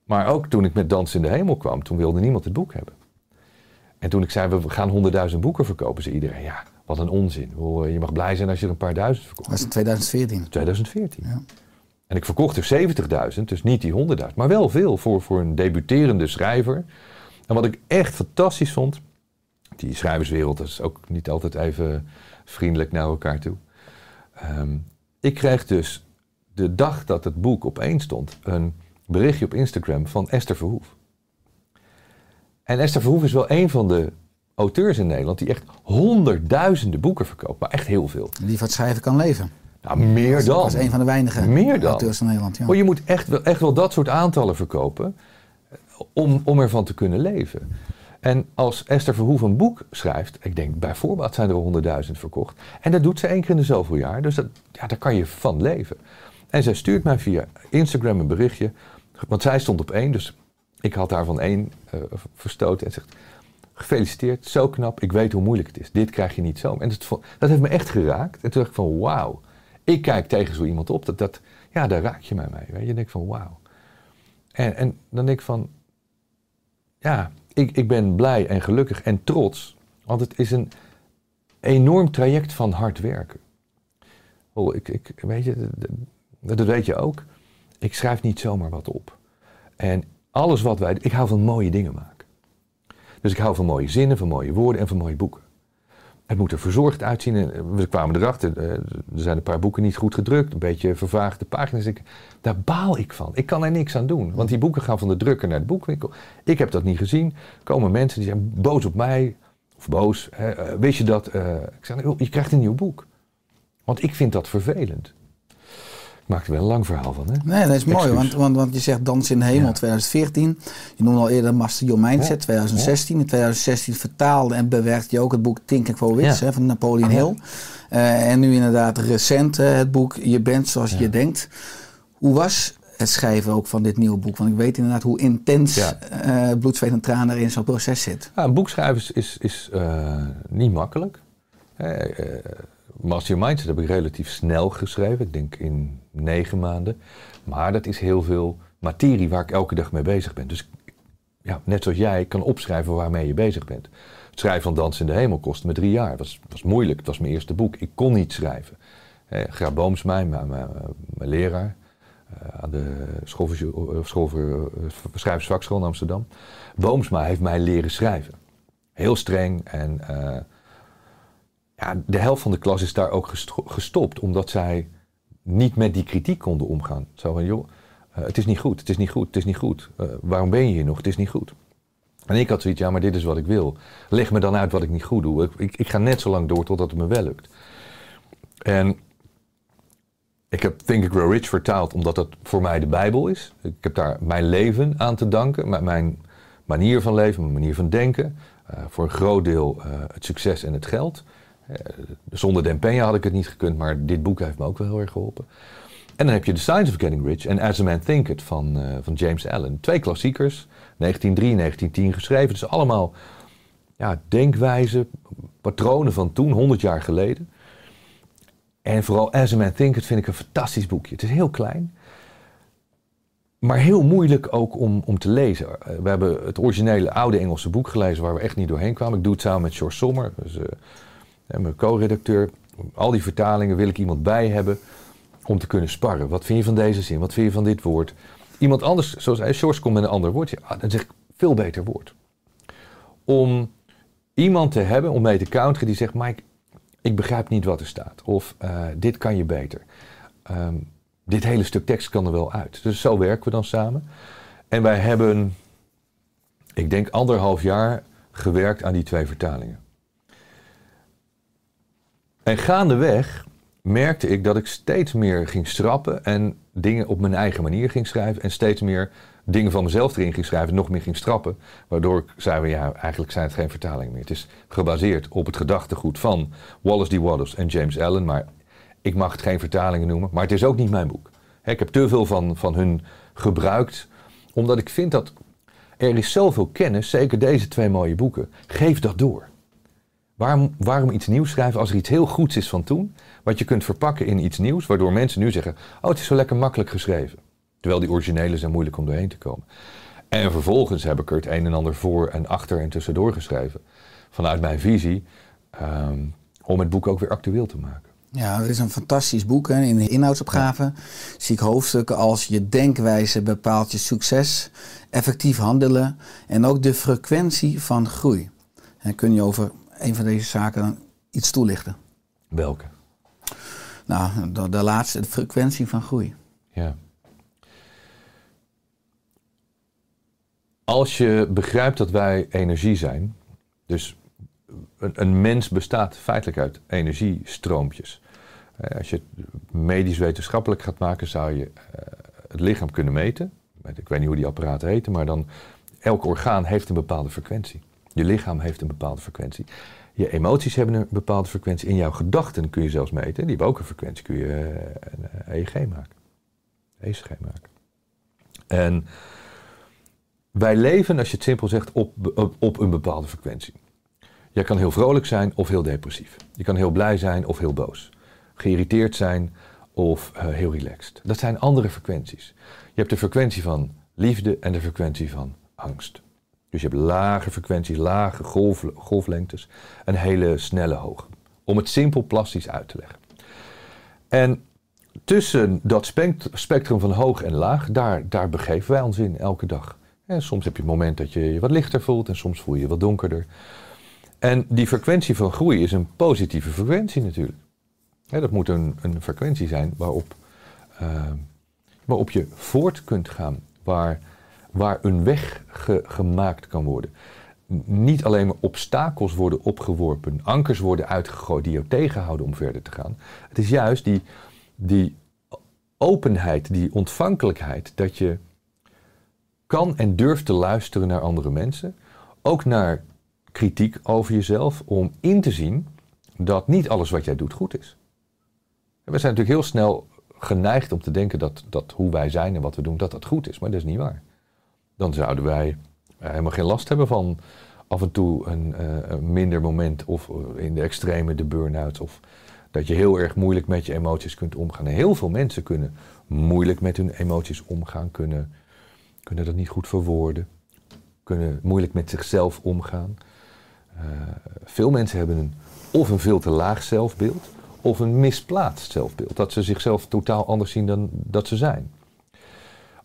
Maar ook toen ik met Dans in de Hemel kwam, toen wilde niemand het boek hebben. En toen ik zei, we gaan honderdduizend boeken verkopen, zei iedereen, ja, wat een onzin. Je mag blij zijn als je er een paar duizend verkocht. Dat was in 2014. 2014. Ja. En ik verkocht er 70.000, dus niet die 100.000, maar wel veel voor, voor een debuterende schrijver. En wat ik echt fantastisch vond, die schrijverswereld is ook niet altijd even vriendelijk naar elkaar toe. Ehm, ik kreeg dus de dag dat het boek op één stond, een berichtje op Instagram van Esther Verhoef. En Esther Verhoef is wel een van de auteurs in Nederland die echt honderdduizenden boeken verkoopt, maar echt heel veel. Die van het schrijven kan leven. Nou, meer dan. Dat is een van de weinige Meer dan. auteurs van Nederland. Ja. Maar je moet echt wel, echt wel dat soort aantallen verkopen eh, om, om ervan te kunnen leven. En als Esther Verhoef een boek schrijft, ik denk bijvoorbeeld zijn er honderdduizend verkocht. En dat doet ze één keer in de zoveel jaar, dus dat, ja, daar kan je van leven. En zij stuurt mij via Instagram een berichtje, want zij stond op één, dus ik had haar van één eh, verstoten en zegt, gefeliciteerd, zo knap, ik weet hoe moeilijk het is. Dit krijg je niet zo. En dat, dat heeft me echt geraakt. En toen dacht ik van, wauw, ik kijk tegen zo iemand op, dat, dat, ja, daar raak je mij mee. Weet je, en denk ik van, wauw. En, en dan denk ik van, ja, ik, ik ben blij en gelukkig en trots, want het is een enorm traject van hard werken. Oh, ik, ik, weet je, dat, dat weet je ook. Ik schrijf niet zomaar wat op. En alles wat wij, ik hou van mooie dingen maken. Dus ik hou van mooie zinnen, van mooie woorden en van mooie boeken. Het moet er verzorgd uitzien. En we kwamen erachter, eh, er zijn een paar boeken niet goed gedrukt, een beetje vervaagde pagina's. Ik, daar baal ik van. Ik kan er niks aan doen, want die boeken gaan van de drukker naar de boekwinkel. Ik heb dat niet gezien. Komen mensen die zijn boos op mij, of boos. hè, eh, wist je dat? Eh, ik zeg, joh, je krijgt een nieuw boek. Want ik vind dat vervelend. Ik maak er wel een lang verhaal van, hè? Nee, dat is mooi, want, want, want je zegt Dans in de Hemel Ja. 2014. Je noemde al eerder Master Your Mindset Ja. 2016. In 2016 vertaalde en bewerkte je ook het boek Think and Grow Rich hè, van Napoleon Ja. Hill. Eh, en nu inderdaad recent eh, het boek Je bent zoals je denkt. Hoe was het schrijven ook van dit nieuwe boek? Want ik weet inderdaad hoe intens Ja. eh, bloed, zweet en tranen er in zo'n proces zit. Ja, een boek schrijven is, is, is niet makkelijk. Master Your Mindset heb ik relatief snel geschreven. Ik denk in negen maanden. Maar dat is heel veel materie waar ik elke dag mee bezig ben. Dus ja, net zoals jij kan opschrijven waarmee je bezig bent. Het schrijven van Dans in de Hemel kostte me drie jaar. Het was, was moeilijk. Het was mijn eerste boek. Ik kon niet schrijven. Graaf Boomsma, mijn, mijn, leraar eh, aan de school eh, school voor eh, schrijversvakschool in Amsterdam. Boomsma heeft mij leren schrijven. Heel streng en ja, de helft van de klas is daar ook gesto- gestopt, omdat zij niet met die kritiek konden omgaan. Zo van, joh, eh, het is niet goed, het is niet goed, het is niet goed. Eh, waarom ben je hier nog? Het is niet goed. En ik had zoiets, ja, maar dit is wat ik wil. Leg me dan uit wat ik niet goed doe. Ik, ik, ga net zo lang door totdat het me wel lukt. En ik heb Think and Grow Rich vertaald omdat dat voor mij de Bijbel is. Ik heb daar mijn leven aan te danken, mijn manier van leven, mijn manier van denken. Eh, voor een groot deel het succes en het geld. Eh, zonder Den Peña had ik het niet gekund, maar dit boek heeft me ook wel heel erg geholpen. En dan heb je The Science of Getting Rich en As a Man Thinketh van, eh, van James Allen. Twee klassiekers, 1903, 1910 geschreven. Dus allemaal ja, denkwijzen, patronen van toen, 100 jaar geleden. En vooral As a Man Thinketh vind ik een fantastisch boekje. Het is heel klein, maar heel moeilijk ook om, om te lezen. Eh, We hebben het originele oude Engelse boek gelezen waar we echt niet doorheen kwamen. Ik doe het samen met George Sommer, dus, mijn co-redacteur. Al die vertalingen wil ik iemand bij hebben om te kunnen sparren. Wat vind je van deze zin? Wat vind je van dit woord? Iemand anders, zoals hij, George komt met een ander woord. Ja, dan zeg ik veel beter woord. Om iemand te hebben, om mee te counteren, die zegt... Mike, ik begrijp niet wat er staat. Of eh, dit kan je beter. Ehm, dit hele stuk tekst kan er wel uit. Dus zo werken we dan samen. En wij hebben, ik denk anderhalf jaar gewerkt aan die twee vertalingen. En gaandeweg merkte ik dat ik steeds meer ging schrappen en dingen op mijn eigen manier ging schrijven en steeds meer dingen van mezelf erin ging schrijven, nog meer ging strappen. Waardoor ik zei, ja, eigenlijk zijn het geen vertalingen meer. Het is gebaseerd op het gedachtegoed van Wallace D. Wallace en James Allen. Maar ik mag het geen vertalingen noemen. Maar het is ook niet mijn boek. Ik heb te veel van, van hun gebruikt. Omdat ik vind dat er is zoveel kennis, zeker deze twee mooie boeken. Geef dat door. Waarom, waarom iets nieuws schrijven als er iets heel goeds is van toen, wat je kunt verpakken in iets nieuws, waardoor mensen nu zeggen: Oh, het is zo lekker makkelijk geschreven. Terwijl die originele zijn moeilijk om doorheen te komen. En vervolgens heb ik er het een en ander voor en achter en tussendoor geschreven. Vanuit mijn visie, ehm, om het boek ook weer actueel te maken. Ja, het is een fantastisch boek. Hè. In de inhoudsopgave zie ik hoofdstukken als je denkwijze bepaalt je succes, effectief handelen en ook de frequentie van groei. En kun je over een van deze zaken iets toelichten? Welke? Nou, de, de laatste, de frequentie van groei. Ja. Als je begrijpt dat wij energie zijn, dus een, een mens bestaat feitelijk uit energiestroompjes. Eh, Als je het medisch wetenschappelijk gaat maken, zou je eh, het lichaam kunnen meten. Ik weet niet hoe die apparaten heten, maar dan elk orgaan heeft een bepaalde frequentie. Je lichaam heeft een bepaalde frequentie. Je emoties hebben een bepaalde frequentie. In jouw gedachten kun je zelfs meten. Die hebben ook een frequentie. Kun je eh, een EEG maken. ECG maken. En wij leven, als je het simpel zegt, op, op, een bepaalde frequentie. Jij kan heel vrolijk zijn of heel depressief. Je kan heel blij zijn of heel boos. Geïrriteerd zijn of eh, heel relaxed. Dat zijn andere frequenties. Je hebt de frequentie van liefde en de frequentie van angst. Dus je hebt lage frequenties, lage golf, golflengtes en hele snelle hoge. Om het simpel plastisch uit te leggen. En tussen dat spect- spectrum van hoog en laag, daar, daar begeven wij ons in elke dag. En soms heb je het moment dat je je wat lichter voelt en soms voel je je wat donkerder. En die frequentie van groei is een positieve frequentie natuurlijk. Dat moet een, een frequentie zijn waarop, eh, waarop je voort kunt gaan. Waar, waar een weg ge- gemaakt kan worden. Niet alleen maar obstakels worden opgeworpen, ankers worden uitgegooid die jou tegenhouden om verder te gaan. Het is juist die, die openheid, die ontvankelijkheid, dat je kan en durft te luisteren naar andere mensen. Ook naar kritiek over jezelf, om in te zien dat niet alles wat jij doet goed is. We zijn natuurlijk heel snel geneigd om te denken dat, dat hoe wij zijn en wat we doen, dat dat goed is. Maar dat is niet waar. Dan zouden wij eh, helemaal geen last hebben van af en toe een, eh, een minder moment of eh, in de extreme de burn-out. Of dat je heel erg moeilijk met je emoties kunt omgaan. En heel veel mensen kunnen moeilijk met hun emoties omgaan, kunnen, kunnen dat niet goed verwoorden, kunnen moeilijk met zichzelf omgaan. Veel mensen hebben een, of een veel te laag zelfbeeld, of een misplaatst zelfbeeld. Dat ze zichzelf totaal anders zien dan dat ze zijn.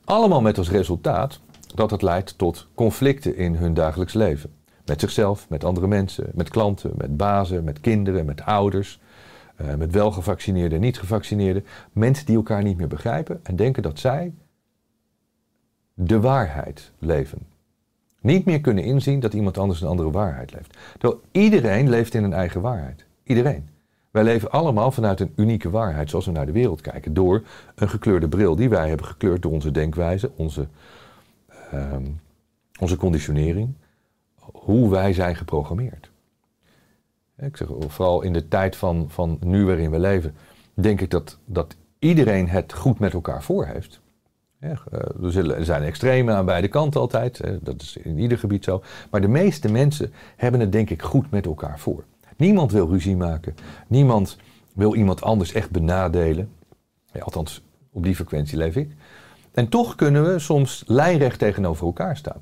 Allemaal met als resultaat dat het leidt tot conflicten in hun dagelijks leven. Met zichzelf, met andere mensen, met klanten, met bazen, met kinderen, met ouders, eh, met welgevaccineerden en niet gevaccineerden. Mensen die elkaar niet meer begrijpen en denken dat zij de waarheid leven. Niet meer kunnen inzien dat iemand anders een andere waarheid leeft. Terwijl iedereen leeft in een eigen waarheid. Iedereen. Wij leven allemaal vanuit een unieke waarheid zoals we naar de wereld kijken. Door een gekleurde bril die wij hebben gekleurd door onze denkwijze, onze, ehm, onze conditionering. Hoe wij zijn geprogrammeerd. Ik zeg, vooral in de tijd van, van nu waarin we leven, denk ik dat, dat iedereen het goed met elkaar voor heeft. Eh, er zijn extremen aan beide kanten altijd, dat is in ieder gebied zo. Maar de meeste mensen hebben het denk ik goed met elkaar voor. Niemand wil ruzie maken, niemand wil iemand anders echt benadelen. Althans, op die frequentie leef ik. En toch kunnen we soms lijnrecht tegenover elkaar staan.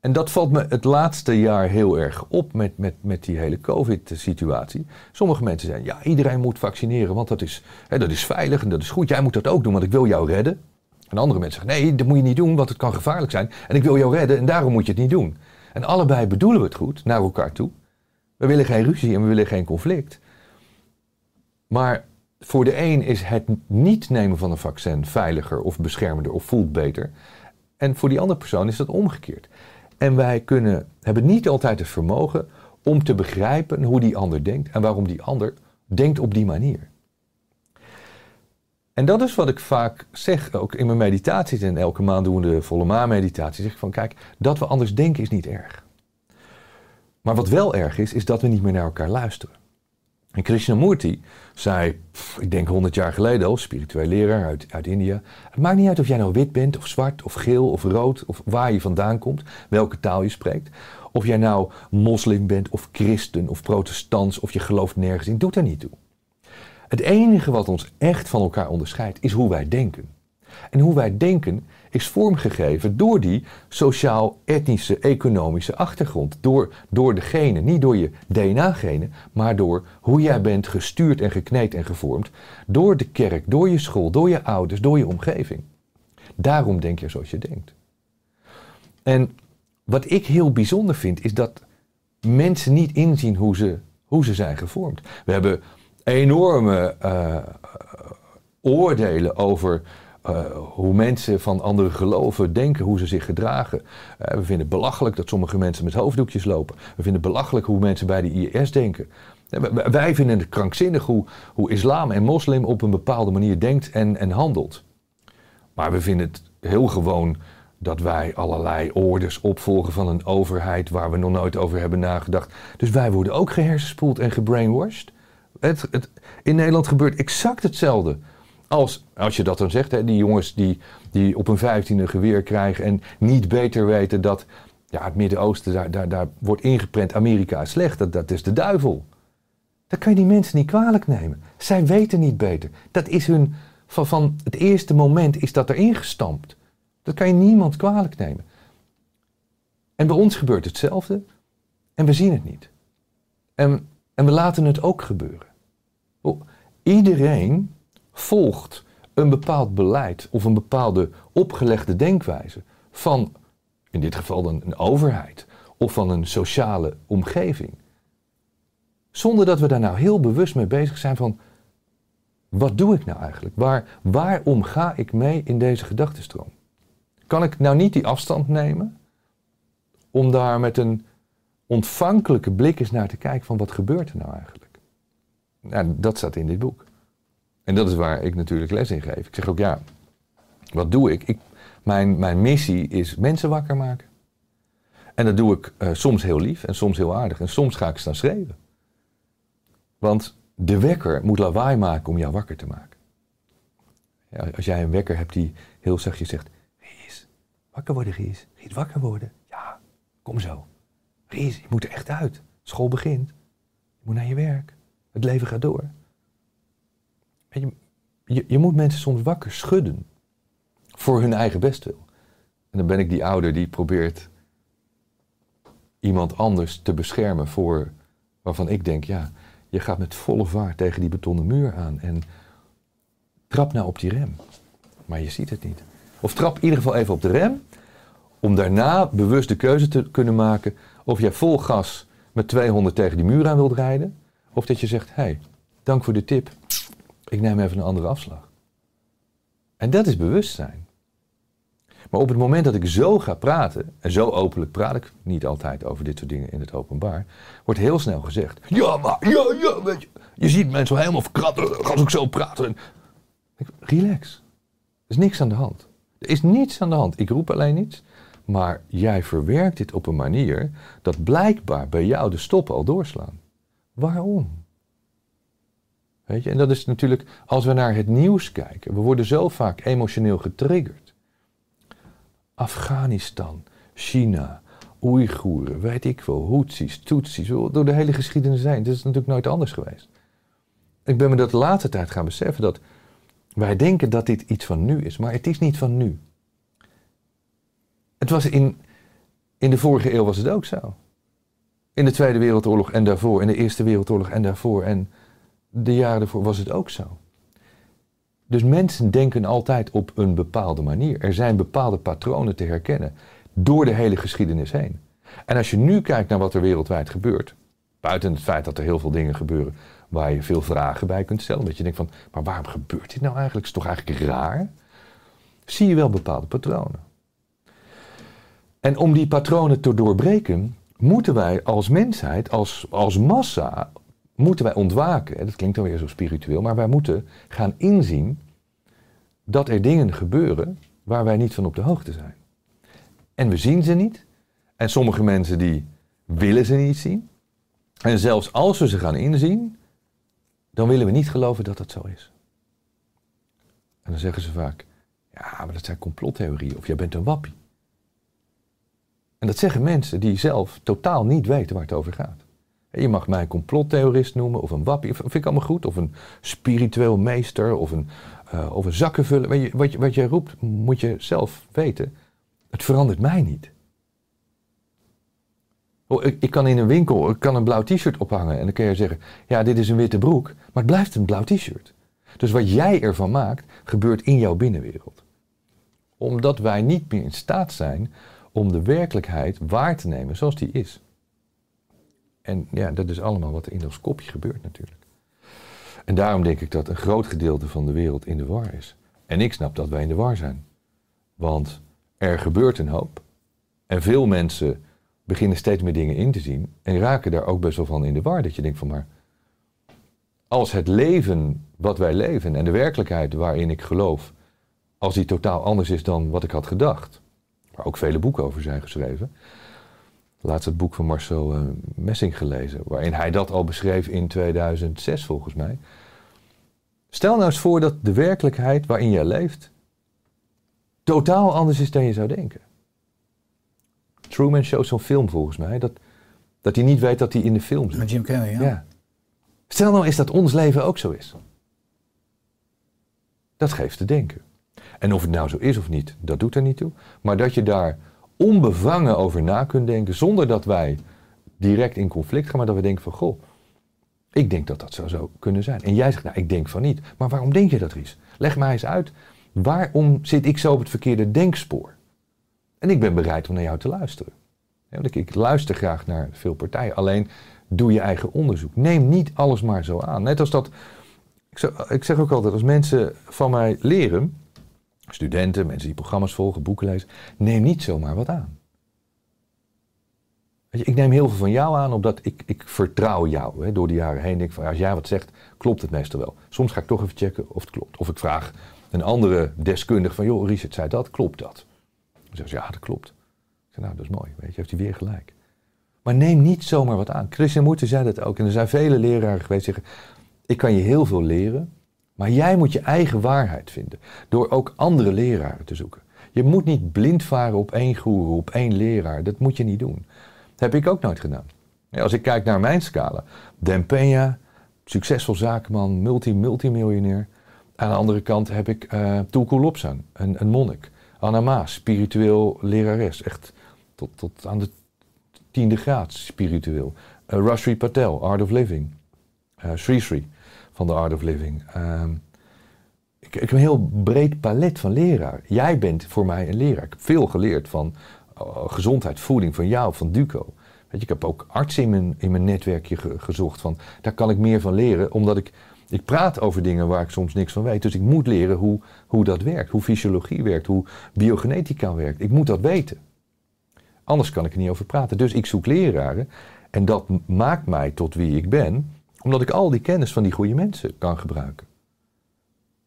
En dat valt me het laatste jaar heel erg op met, met, met die hele COVID-situatie. Sommige mensen zeggen, ja, iedereen moet vaccineren, want dat is, hè, dat is veilig en dat is goed. Jij moet dat ook doen, want ik wil jou redden. En andere mensen zeggen, nee, dat moet je niet doen, want het kan gevaarlijk zijn. En ik wil jou redden en daarom moet je het niet doen. En allebei bedoelen we het goed, naar elkaar toe. We willen geen ruzie en we willen geen conflict. Maar voor de een is het niet nemen van een vaccin veiliger of beschermender of voelt beter. En voor die andere persoon is dat omgekeerd. En wij kunnen, hebben niet altijd het vermogen om te begrijpen hoe die ander denkt en waarom die ander denkt op die manier. En dat is wat ik vaak zeg, ook in mijn meditaties en elke maand doen we de volle maan meditatie. Zeg ik van kijk, dat we anders denken is niet erg. Maar wat wel erg is, is dat we niet meer naar elkaar luisteren. En Krishnamurti zei, ik denk 100 jaar geleden al, spiritueel leraar uit, uit India. Het maakt niet uit of jij nou wit bent, of zwart, of geel, of rood, of waar je vandaan komt, welke taal je spreekt. Of jij nou moslim bent, of christen, of protestants, of je gelooft nergens in, doet er niet toe. Het enige wat ons echt van elkaar onderscheidt, is hoe wij denken. En hoe wij denken is vormgegeven door die sociaal-etnische, economische achtergrond. Door, door de genen, niet door je DNA-genen, maar door hoe jij bent gestuurd en gekneed en gevormd. Door de kerk, door je school, door je ouders, door je omgeving. Daarom denk je zoals je denkt. En wat ik heel bijzonder vind, is dat mensen niet inzien hoe ze, hoe ze zijn gevormd. We hebben enorme uh, oordelen over uh, hoe mensen van andere geloven denken, hoe ze zich gedragen. Uh, we vinden het belachelijk dat sommige mensen met hoofddoekjes lopen. We vinden het belachelijk hoe mensen bij de IS denken. Wij vinden het krankzinnig hoe, hoe islam en moslim op een bepaalde manier denkt en, en handelt. Maar we vinden het heel gewoon dat wij allerlei orders opvolgen van een overheid waar we nog nooit over hebben nagedacht. Dus wij worden ook gehersenspoeld en gebrainwashed. Het, het, in Nederland gebeurt exact hetzelfde. Als, als je dat dan zegt, hè, die jongens die, die op een vijftiende geweer krijgen en niet beter weten dat ja, het Midden-Oosten, daar, daar, daar wordt ingeprent, Amerika is slecht, dat, dat is de duivel. Dat kan je die mensen niet kwalijk nemen. Zij weten niet beter. Dat is hun, van, van het eerste moment is dat erin gestampt. Dat kan je niemand kwalijk nemen. En bij ons gebeurt hetzelfde en we zien het niet. En, en we laten het ook gebeuren. Iedereen volgt een bepaald beleid of een bepaalde opgelegde denkwijze van, in dit geval dan een overheid of van een sociale omgeving. Zonder dat we daar nou heel bewust mee bezig zijn van, wat doe ik nou eigenlijk? Waar, waarom ga ik mee in deze gedachtenstroom? Kan ik nou niet die afstand nemen om daar met een ontvankelijke blik eens naar te kijken van wat gebeurt er nou eigenlijk? Nou, dat staat in dit boek. En dat is waar ik natuurlijk les in geef. Ik zeg ook ja, wat doe ik? ik mijn, mijn missie is mensen wakker maken. En dat doe ik uh, soms heel lief en soms heel aardig. En soms ga ik staan schreeuwen. Want de wekker moet lawaai maken om jou wakker te maken. Ja, als jij een wekker hebt die heel zachtjes zegt: Ries, wakker worden, Ries. Ries, wakker worden. Ja, kom zo. Ries, je moet er echt uit. School begint. Je moet naar je werk. Het leven gaat door. Je, je, moet mensen soms wakker schudden. Voor hun eigen bestwil. En dan ben ik die ouder die probeert iemand anders te beschermen voor waarvan ik denk, ja, je gaat met volle vaart tegen die betonnen muur aan en trap nou op die rem. Maar je ziet het niet. Of trap in ieder geval even op de rem, om daarna bewust de keuze te kunnen maken of jij vol gas met 200 tegen die muur aan wilt rijden, of dat je zegt, hé, hey, dank voor de tip, ik neem even een andere afslag. En dat is bewustzijn. Maar op het moment dat ik zo ga praten, en zo openlijk praat ik niet altijd over dit soort dingen in het openbaar, wordt heel snel gezegd: Ja, maar, ja, ja, weet je. Je ziet mensen helemaal verkratten als ik zo praat. En ik, relax. Er is niks aan de hand. Er is niets aan de hand. Ik roep alleen niets. Maar jij verwerkt dit op een manier dat blijkbaar bij jou de stoppen al doorslaan. Waarom? Weet je? En dat is natuurlijk, als we naar het nieuws kijken, we worden zo vaak emotioneel getriggerd. Afghanistan, China, Oeigoeren, weet ik veel, Houthis, Tutsis, door de hele geschiedenis heen. Dat is natuurlijk nooit anders geweest. Ik ben me dat de laatste tijd gaan beseffen dat wij denken dat dit iets van nu is, maar het is niet van nu. Het was in, in de vorige eeuw was het ook zo. In de Tweede Wereldoorlog en daarvoor, in de Eerste Wereldoorlog en daarvoor. En de jaren ervoor was het ook zo. Dus mensen denken altijd op een bepaalde manier. Er zijn bepaalde patronen te herkennen door de hele geschiedenis heen. En als je nu kijkt naar wat er wereldwijd gebeurt, buiten het feit dat er heel veel dingen gebeuren waar je veel vragen bij kunt stellen, dat je denkt van, maar waarom gebeurt dit nou eigenlijk? Is toch eigenlijk raar? Zie je wel bepaalde patronen. En om die patronen te doorbreken, moeten wij als mensheid, als, als massa, moeten wij ontwaken. Dat klinkt dan weer zo spiritueel, maar wij moeten gaan inzien dat er dingen gebeuren waar wij niet van op de hoogte zijn. En we zien ze niet. En sommige mensen die willen ze niet zien. En zelfs als we ze gaan inzien, dan willen we niet geloven dat dat zo is. En dan zeggen ze vaak, ja, maar dat zijn complottheorieën of jij bent een wappie. En dat zeggen mensen die zelf totaal niet weten waar het over gaat. Je mag mij een complottheorist noemen of een wappie, vind ik allemaal goed. Of een spiritueel meester of een, uh, zakkenvuller. Wat, je, wat jij roept moet je zelf weten. Het verandert mij niet. Oh, ik, ik, kan in een winkel ik kan een blauw t-shirt ophangen en dan kun je zeggen, ja dit is een witte broek, maar het blijft een blauw t-shirt. Dus wat jij ervan maakt, gebeurt in jouw binnenwereld. Omdat wij niet meer in staat zijn om de werkelijkheid waar te nemen zoals die is. En ja, dat is allemaal wat in ons kopje gebeurt natuurlijk. En daarom denk ik dat een groot gedeelte van de wereld in de war is. En ik snap dat wij in de war zijn. Want er gebeurt een hoop. En veel mensen beginnen steeds meer dingen in te zien. En raken daar ook best wel van in de war. Dat je denkt van maar. Als het leven wat wij leven en de werkelijkheid waarin ik geloof. Als die totaal anders is dan wat ik had gedacht. Waar ook vele boeken over zijn geschreven. Laatst het boek van Marcel uh, Messing gelezen. Waarin hij dat al beschreef in 2006 volgens mij. Stel nou eens voor dat de werkelijkheid waarin jij leeft totaal anders is dan je zou denken. Truman Show zo'n film volgens mij, dat, dat hij niet weet dat hij in de film zit. Met Jim Carrey, ja. ja. Stel nou eens dat ons leven ook zo is. Dat geeft te denken. En of het nou zo is of niet, dat doet er niet toe. Maar dat je daar onbevangen over na kunt denken, zonder dat wij direct in conflict gaan, maar dat we denken van, goh, ik denk dat dat zou zo kunnen zijn. En jij zegt, nou, ik denk van niet. Maar waarom denk je dat, Ries? Leg mij eens uit, waarom zit ik zo op het verkeerde denkspoor? En ik ben bereid om naar jou te luisteren. ik luister graag naar veel partijen. Alleen doe je eigen onderzoek. Neem niet alles maar zo aan. Net als dat. Ik zeg, ik zeg ook altijd: als mensen van mij leren, studenten, mensen die programma's volgen, boeken lezen, neem niet zomaar wat aan. Weet je, ik neem heel veel van jou aan, omdat ik, ik vertrouw jou. Hè, door de jaren heen ik van, als jij wat zegt, klopt het meestal wel. Soms ga ik toch even checken of het klopt. Of ik vraag een andere deskundige van, joh, Richard zei dat, klopt dat? Dan zeggen ze, ja, dat klopt. Ik zeg, nou, dat is mooi, weet je, heeft hij weer gelijk. Maar neem niet zomaar wat aan. Christian Moeite zei dat ook. En er zijn vele leraren geweest die zeggen, ik kan je heel veel leren, maar jij moet je eigen waarheid vinden. Door ook andere leraren te zoeken. Je moet niet blind varen op één goeroe, op één leraar. Dat moet je niet doen. Dat heb ik ook nooit gedaan. Als ik kijk naar mijn scala. Den Peña, succesvol zakenman, multi-multimiljonair. Aan de andere kant heb ik uh, Tulku Lopsan, een, een monnik. Anna Maas, spiritueel lerares. Echt tot, tot aan de tiende graad spiritueel. Uh, Rashri Patel, Art of Living. Uh, Sri Sri van de Art of Living. Uh, ik, ik heb een heel breed palet van leraar. Jij bent voor mij een leraar. Ik heb veel geleerd van uh, gezondheid, voeding, van jou, van Duco. Weet je, ik heb ook artsen in mijn, netwerkje ge, gezocht. Van, daar kan ik meer van leren, omdat ik ik praat over dingen waar ik soms niks van weet. Dus ik moet leren hoe, hoe dat werkt, hoe fysiologie werkt, hoe biogenetica werkt. Ik moet dat weten. Anders kan ik er niet over praten. Dus ik zoek leraren. En dat maakt mij tot wie ik ben, omdat ik al die kennis van die goede mensen kan gebruiken.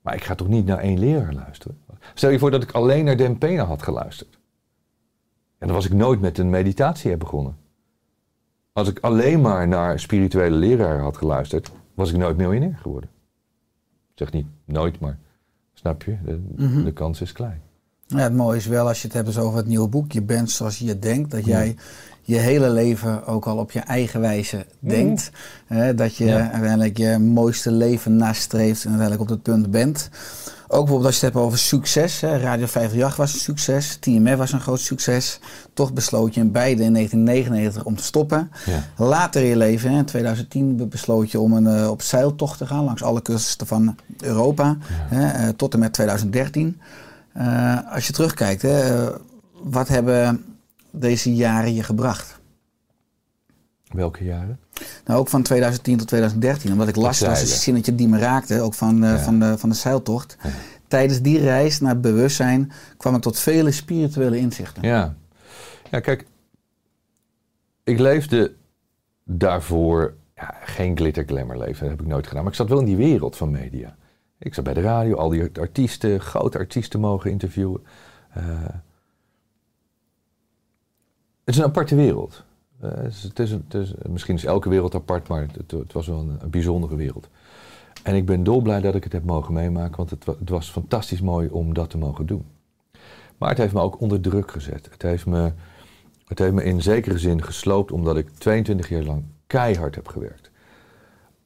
Maar ik ga toch niet naar één leraar luisteren? Stel je voor dat ik alleen naar Den Pena had geluisterd. En dan was ik nooit met een meditatie begonnen. Als ik alleen maar naar spirituele leraren had geluisterd, was ik nooit miljonair geworden. Ik zeg niet nooit, maar snap je? De, Mhm. de kans is klein. Ja, het mooie is wel als je het hebt over het nieuwe boek. Je bent zoals je denkt. Dat jij je hele leven ook al op je eigen wijze denkt. Hè, dat je Ja. uiteindelijk je mooiste leven nastreeft en uiteindelijk op dat punt bent. Ook bijvoorbeeld als je het hebt over succes. Hè. Radio 538 was een succes. TMF was een groot succes. Toch besloot je in beide in 1999 om te stoppen. Ja. Later in je leven, hè, in 2010, be- besloot je om een, eh, op zeiltocht te gaan langs alle kusten van Europa. Hè, eh, tot en met 2013. Eh, als je terugkijkt, hè, wat hebben deze jaren je gebracht? Welke jaren? Nou, ook van 2010 tot 2013. Omdat ik las, dat was een zeilen. zinnetje die me raakte, ook van, eh, Ja. van, de, van de zeiltocht. Tijdens die reis naar bewustzijn kwam ik tot vele spirituele inzichten. Ja. Ja, kijk. Ik leefde daarvoor ja, geen glitter glamour leven. Dat heb ik nooit gedaan. Maar ik zat wel in die wereld van media. Ik zat bij de radio, al die artiesten, grote artiesten mogen interviewen. Eh, het is een aparte wereld. Eh, het is, het is, misschien is elke wereld apart, maar het, was wel een, een bijzondere wereld. En ik ben dolblij dat ik het heb mogen meemaken, want het, wa- het was fantastisch mooi om dat te mogen doen. Maar het heeft me ook onder druk gezet. Het heeft me, het heeft me in zekere zin gesloopt, omdat ik 22 jaar lang keihard heb gewerkt.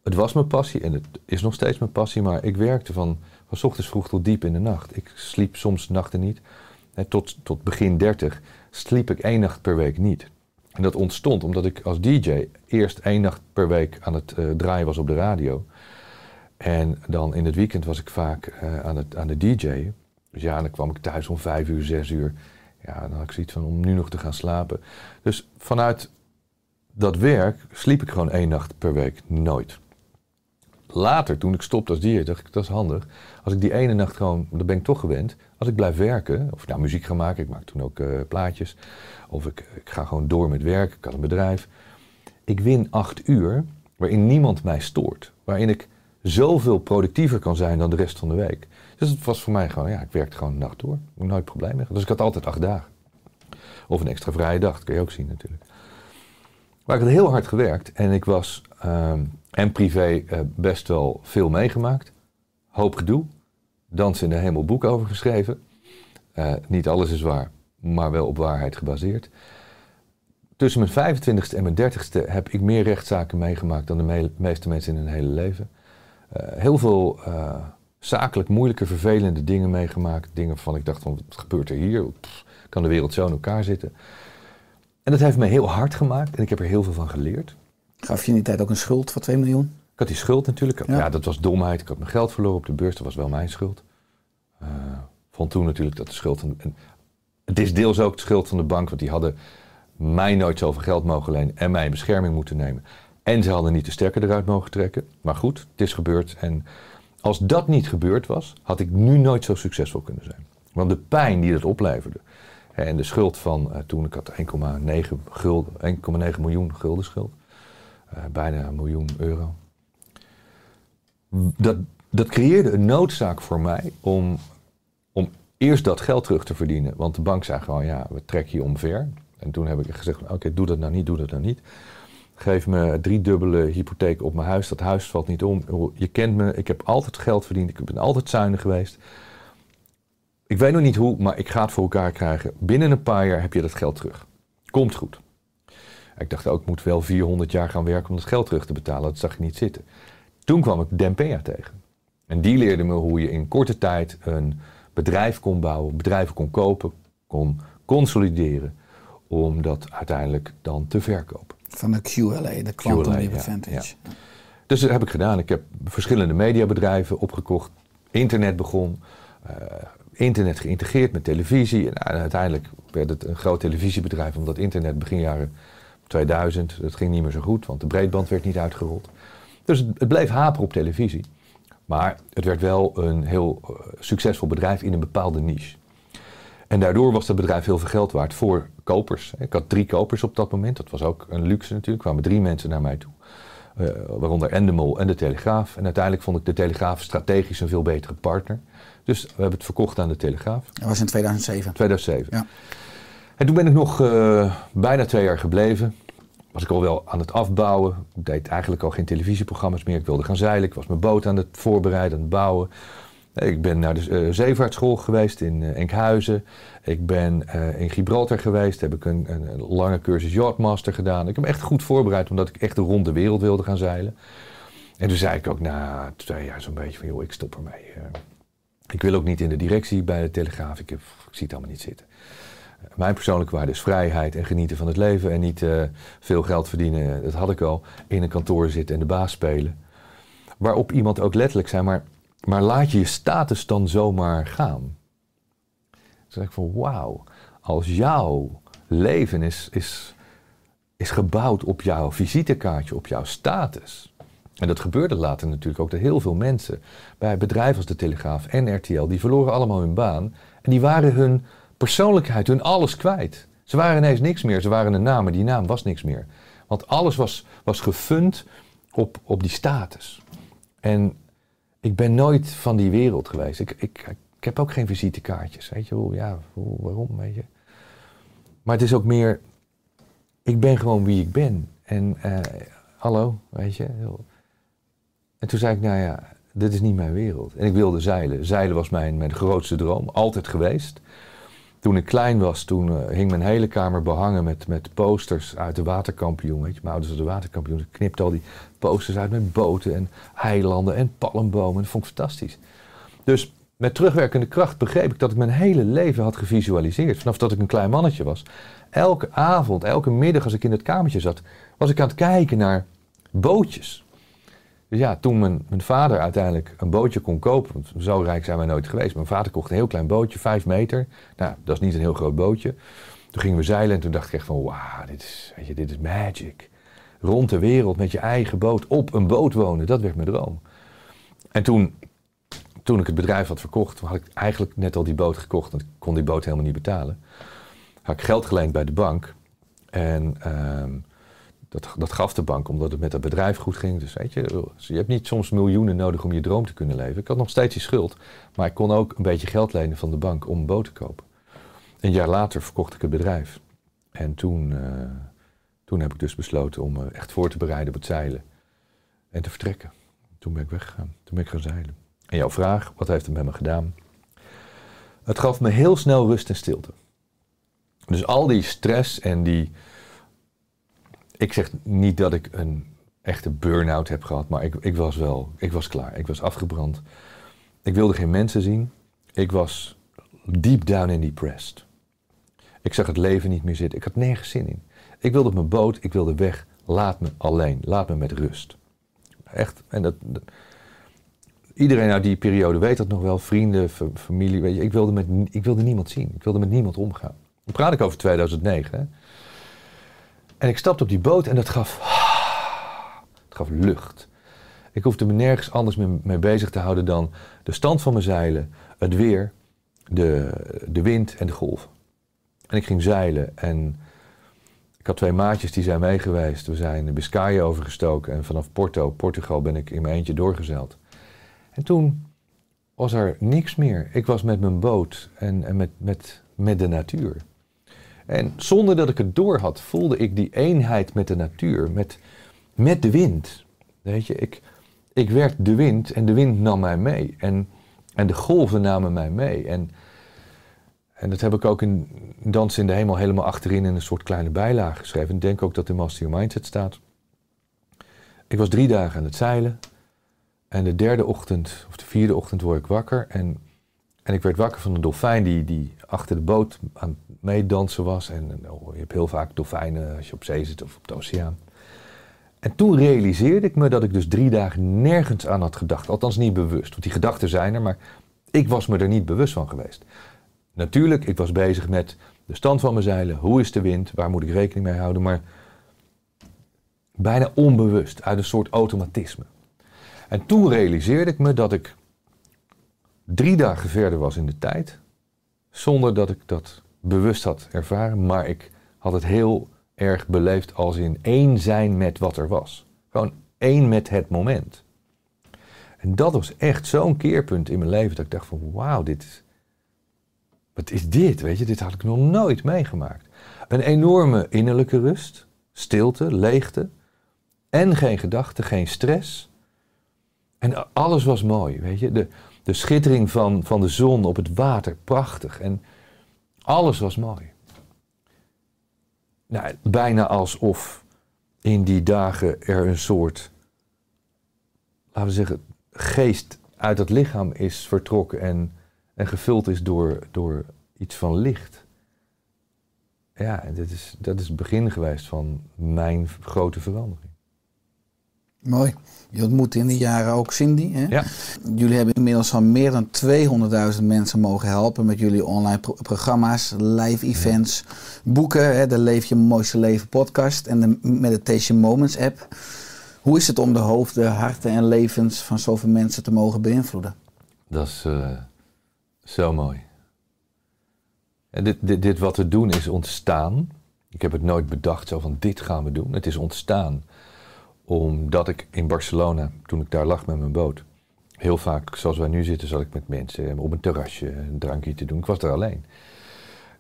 Het was mijn passie en het is nog steeds mijn passie, maar ik werkte van, van ochtends vroeg tot diep in de nacht. Ik sliep soms nachten niet. Tot, tot begin 30 sliep ik één nacht per week niet. En dat ontstond omdat ik als DJ eerst één nacht per week aan het eh, draaien was op de radio. En dan in het weekend was ik vaak eh, aan, het, aan de DJ'en. Dus ja, dan kwam ik thuis om vijf uur, zes uur. Ja, dan had ik zoiets van om nu nog te gaan slapen. Dus vanuit dat werk sliep ik gewoon één nacht per week nooit. Later, toen ik stopte als DJ, dacht ik, dat is handig. Als ik die ene nacht gewoon, dat ben ik toch gewend. Als ik blijf werken, of nou muziek ga maken, ik maak toen ook eh, plaatjes. Of ik, ik ga gewoon door met werk, ik had een bedrijf. Ik win acht uur waarin niemand mij stoort. Waarin ik zoveel productiever kan zijn dan de rest van de week. Dus het was voor mij gewoon, ja, ik werkte gewoon de nacht door. Nooit gehad. Dus ik had altijd acht dagen. Of een extra vrije dag, dat kun je ook zien natuurlijk. Maar ik had heel hard gewerkt en ik was ehm, en privé eh, best wel veel meegemaakt. Hoop gedoe. Dans in de hemel boek over geschreven. Eh, niet alles is waar, maar wel op waarheid gebaseerd. Tussen mijn 25ste en mijn 30ste heb ik meer rechtszaken meegemaakt dan de me- meeste mensen in hun hele leven. Eh, heel veel zakelijk moeilijke, vervelende dingen meegemaakt. Dingen waarvan ik dacht van, wat gebeurt er hier? Kan de wereld zo in elkaar zitten? En dat heeft me heel hard gemaakt en ik heb er heel veel van geleerd. Gaf je in die tijd ook een schuld van 2 miljoen? Ik had die schuld natuurlijk. Ja. Ja. dat was domheid. Ik had mijn geld verloren op de beurs. Dat was wel mijn schuld. Eh, vond toen natuurlijk dat de schuld... Van, en het is deels ook de schuld van de bank. Want die hadden mij nooit zoveel geld mogen lenen. En mij in bescherming moeten nemen. En ze hadden niet de sterker eruit mogen trekken. Maar goed, het is gebeurd. En als dat niet gebeurd was, had ik nu nooit zo succesvol kunnen zijn. Want de pijn die dat opleverde. En de schuld van eh, toen, ik had 1,9 gulden, 1,9 miljoen gulden schuld. Eh, bijna een miljoen euro dat, dat creëerde een noodzaak voor mij om, om eerst dat geld terug te verdienen. Want de bank zei gewoon, ja, we trekken je omver. En toen heb ik gezegd, oké, doe dat nou niet, doe dat nou niet. Geef me drie dubbele hypotheek op mijn huis. Dat huis valt niet om. Je kent me, ik heb altijd geld verdiend. Ik ben altijd zuinig geweest. Ik weet nog niet hoe, maar ik ga het voor elkaar krijgen. Binnen een paar jaar heb je dat geld terug. Komt goed. Ik dacht ook, ik moet wel 400 jaar gaan werken om dat geld terug te betalen. Dat zag ik niet zitten. Toen kwam ik Dempea tegen. En die leerde me hoe je in korte tijd een bedrijf kon bouwen, bedrijven kon kopen, kon consolideren, om dat uiteindelijk dan te verkopen. Van de QLA, de Quantum QLA, ja, Advantage. Dus dat heb ik gedaan. Ik heb verschillende mediabedrijven opgekocht, internet begon, eh, internet geïntegreerd met televisie. En uiteindelijk werd het een groot televisiebedrijf, omdat internet begin jaren 2000, dat ging niet meer zo goed, want de breedband werd niet uitgerold. Dus het, het bleef haperen op televisie. Maar het werd wel een heel eh, succesvol bedrijf in een bepaalde niche. En daardoor was dat bedrijf heel veel geld waard voor kopers. Ik had drie kopers op dat moment. Dat was ook een luxe natuurlijk. Er kwamen drie mensen naar mij toe. Eh, waaronder Endemol en de Telegraaf. En uiteindelijk vond ik de Telegraaf strategisch een veel betere partner. Dus we hebben het verkocht aan de Telegraaf. Dat was in 2007. 2007. Ja. En toen ben ik nog eh, bijna twee jaar gebleven. Was ik al wel aan het afbouwen. Ik deed eigenlijk al geen televisieprogramma's meer. Ik wilde gaan zeilen. Ik was mijn boot aan het voorbereiden, aan het bouwen. Ik ben naar de eh, zeevaartschool geweest in eh, Enkhuizen. Ik ben in Gibraltar geweest. Heb ik een, een, lange cursus Yachtmaster gedaan. Ik heb me echt goed voorbereid omdat ik echt rond de wereld wilde gaan zeilen. En toen zei ik ook na twee jaar zo'n beetje van... joh, ik stop ermee. Ik wil ook niet in de directie bij de Telegraaf. Ik zie het allemaal niet zitten. Mijn persoonlijke waarde is vrijheid en genieten van het leven. En niet eh, veel geld verdienen, dat had ik al. In een kantoor zitten en de baas spelen. Waarop iemand ook letterlijk zei, maar, maar laat je je status dan zomaar gaan. Toen zei ik van wauw, als jouw leven is, is, is gebouwd op jouw visitekaartje, op jouw status. En dat gebeurde later natuurlijk ook dat heel veel mensen bij bedrijven als de Telegraaf en RTL, die verloren allemaal hun baan. En die waren hun persoonlijkheid, hun alles kwijt. Ze waren ineens niks meer. Ze waren een naam, maar die naam was niks meer. Want alles was, was gefund op, op die status. En ik ben nooit van die wereld geweest. Ik, ik, ik heb ook geen visitekaartjes, weet je wel. Ja, hoe- waarom, weet je. Maar het is ook meer, ik ben gewoon wie ik ben. En eh, hallo, weet je. En toen zei ik, nou ja, dit is niet mijn wereld. En ik wilde zeilen. Zeilen was mijn, mijn grootste droom, altijd geweest. Toen ik klein was, toen eh, hing mijn hele kamer behangen met, met posters uit de waterkampioen. Weet je, mijn ouders hadden de waterkampioen. Ik knipte al die posters uit met boten en eilanden en palmbomen. Dat vond ik fantastisch. Dus met terugwerkende kracht begreep ik dat ik mijn hele leven had gevisualiseerd. Vanaf dat ik een klein mannetje was. Elke avond, elke middag als ik in het kamertje zat, was ik aan het kijken naar bootjes. Dus ja, toen mijn, mijn vader uiteindelijk een bootje kon kopen, want zo rijk zijn wij nooit geweest. Mijn vader kocht een heel klein bootje, vijf meter. Nou, dat is niet een heel groot bootje. Toen gingen we zeilen en toen dacht ik echt van, wauw, dit is, weet je, dit is magic. Rond de wereld met je eigen boot, op een boot wonen, dat werd mijn droom. En toen, toen ik het bedrijf had verkocht, had ik eigenlijk net al die boot gekocht, want ik kon die boot helemaal niet betalen. Had ik geld geleend bij de bank en ehm, dat, gaf de bank omdat het met dat bedrijf goed ging. Dus weet je, je hebt niet soms miljoenen nodig om je droom te kunnen leven. Ik had nog steeds die schuld, maar ik kon ook een beetje geld lenen van de bank om een boot te kopen. Een jaar later verkocht ik het bedrijf. En toen, eh, toen heb ik dus besloten om me echt voor te bereiden op het zeilen en te vertrekken. Toen ben ik weggegaan. Toen ben ik gaan zeilen. En jouw vraag, wat heeft het met me gedaan? Het gaf me heel snel rust en stilte. Dus al die stress en die. Ik zeg niet dat ik een echte burn-out heb gehad, maar ik, ik was wel. Ik was klaar. Ik was afgebrand. Ik wilde geen mensen zien. Ik was deep down in depressed. Ik zag het leven niet meer zitten. Ik had nergens zin in. Ik wilde op mijn boot. Ik wilde weg. Laat me alleen. Laat me met rust. Echt. En dat, iedereen uit die periode weet dat nog wel. Vrienden, fa- familie. Weet je, ik, wilde met, ik wilde niemand zien. Ik wilde met niemand omgaan. Dan praat ik over 2009. Hè? En ik stapte op die boot en dat gaf, het gaf lucht. Ik hoefde me nergens anders mee, mee bezig te houden dan de stand van mijn zeilen, het weer, de, de wind en de golven. En ik ging zeilen en ik had twee maatjes die zijn meegeweest. We zijn de Biscayen overgestoken en vanaf Porto, Portugal, ben ik in mijn eentje doorgezeild. En toen was er niks meer. Ik was met mijn boot en, en met, met, met de natuur. En zonder dat ik het door had, voelde ik die eenheid met de natuur, met, met de wind. Weet je, ik, ik werd de wind en de wind nam mij mee. En, en de golven namen mij mee. En, en dat heb ik ook in Dans in de Hemel helemaal achterin in een soort kleine bijlage geschreven. Ik denk ook dat in Master Your Mindset staat. Ik was drie dagen aan het zeilen. En de derde ochtend, of de vierde ochtend, word ik wakker. En, en ik werd wakker van een dolfijn die, die achter de boot aan het meedansen was. En, oh, je hebt heel vaak dolfijnen als je op zee zit of op de oceaan. En toen realiseerde ik me dat ik dus drie dagen nergens aan had gedacht. Althans niet bewust. Want die gedachten zijn er, maar ik was me er niet bewust van geweest. Natuurlijk, ik was bezig met de stand van mijn zeilen. Hoe is de wind? Waar moet ik rekening mee houden? Maar bijna onbewust, uit een soort automatisme. En toen realiseerde ik me dat ik drie dagen verder was in de tijd. Zonder dat ik dat bewust had ervaren. Maar ik had het heel erg beleefd als in één zijn met wat er was. Gewoon één met het moment. En dat was echt zo'n keerpunt in mijn leven dat ik dacht van wauw, dit is... Wat is dit? Weet je, dit had ik nog nooit meegemaakt. Een enorme innerlijke rust, stilte, leegte. En geen gedachten, geen stress. En alles was mooi, weet je. De, de schittering van, van de zon op het water, prachtig. En alles was mooi. Nou, bijna alsof in die dagen er een soort, laten we zeggen, geest uit het lichaam is vertrokken en, en gevuld is door, door iets van licht. Ja, dit is, dat is het begin geweest van mijn grote verandering. Mooi. Je ontmoette in die jaren ook Cindy. Hè? Ja. Jullie hebben inmiddels al meer dan 200.000 mensen mogen helpen met jullie online pro- programma's, live events, boeken, hè, de Leef je mooiste leven podcast en de Meditation Moments app. Hoe is het om de hoofden, harten en levens van zoveel mensen te mogen beïnvloeden? Dat is eh, zo mooi. En dit, dit, dit wat we doen is ontstaan. Ik heb het nooit bedacht zo van dit gaan we doen. Het is ontstaan omdat ik in Barcelona, toen ik daar lag met mijn boot, heel vaak, zoals wij nu zitten, zat ik met mensen op een terrasje een drankje te doen. Ik was er alleen.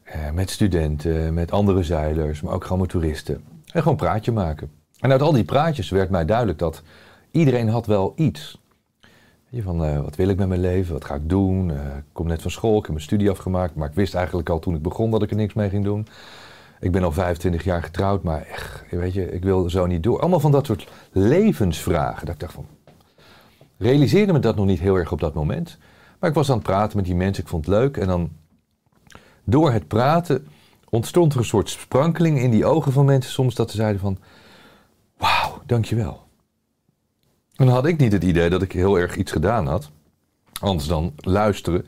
Eh, met studenten, met andere zeilers, maar ook gewoon met toeristen. En gewoon praatje maken. En uit al die praatjes werd mij duidelijk dat iedereen had wel iets. Je, van eh, wat wil ik met mijn leven, wat ga ik doen? Eh, ik kom net van school, ik heb mijn studie afgemaakt, maar ik wist eigenlijk al toen ik begon dat ik er niks mee ging doen. Ik ben al 25 jaar getrouwd, maar echt, weet je, ik wil zo niet door. Allemaal van dat soort levensvragen. Dat ik dacht van, realiseerde me dat nog niet heel erg op dat moment. Maar ik was aan het praten met die mensen, ik vond het leuk. En dan door het praten ontstond er een soort sprankeling in die ogen van mensen soms dat ze zeiden van, wauw, dankjewel. En dan had ik niet het idee dat ik heel erg iets gedaan had. Anders dan luisteren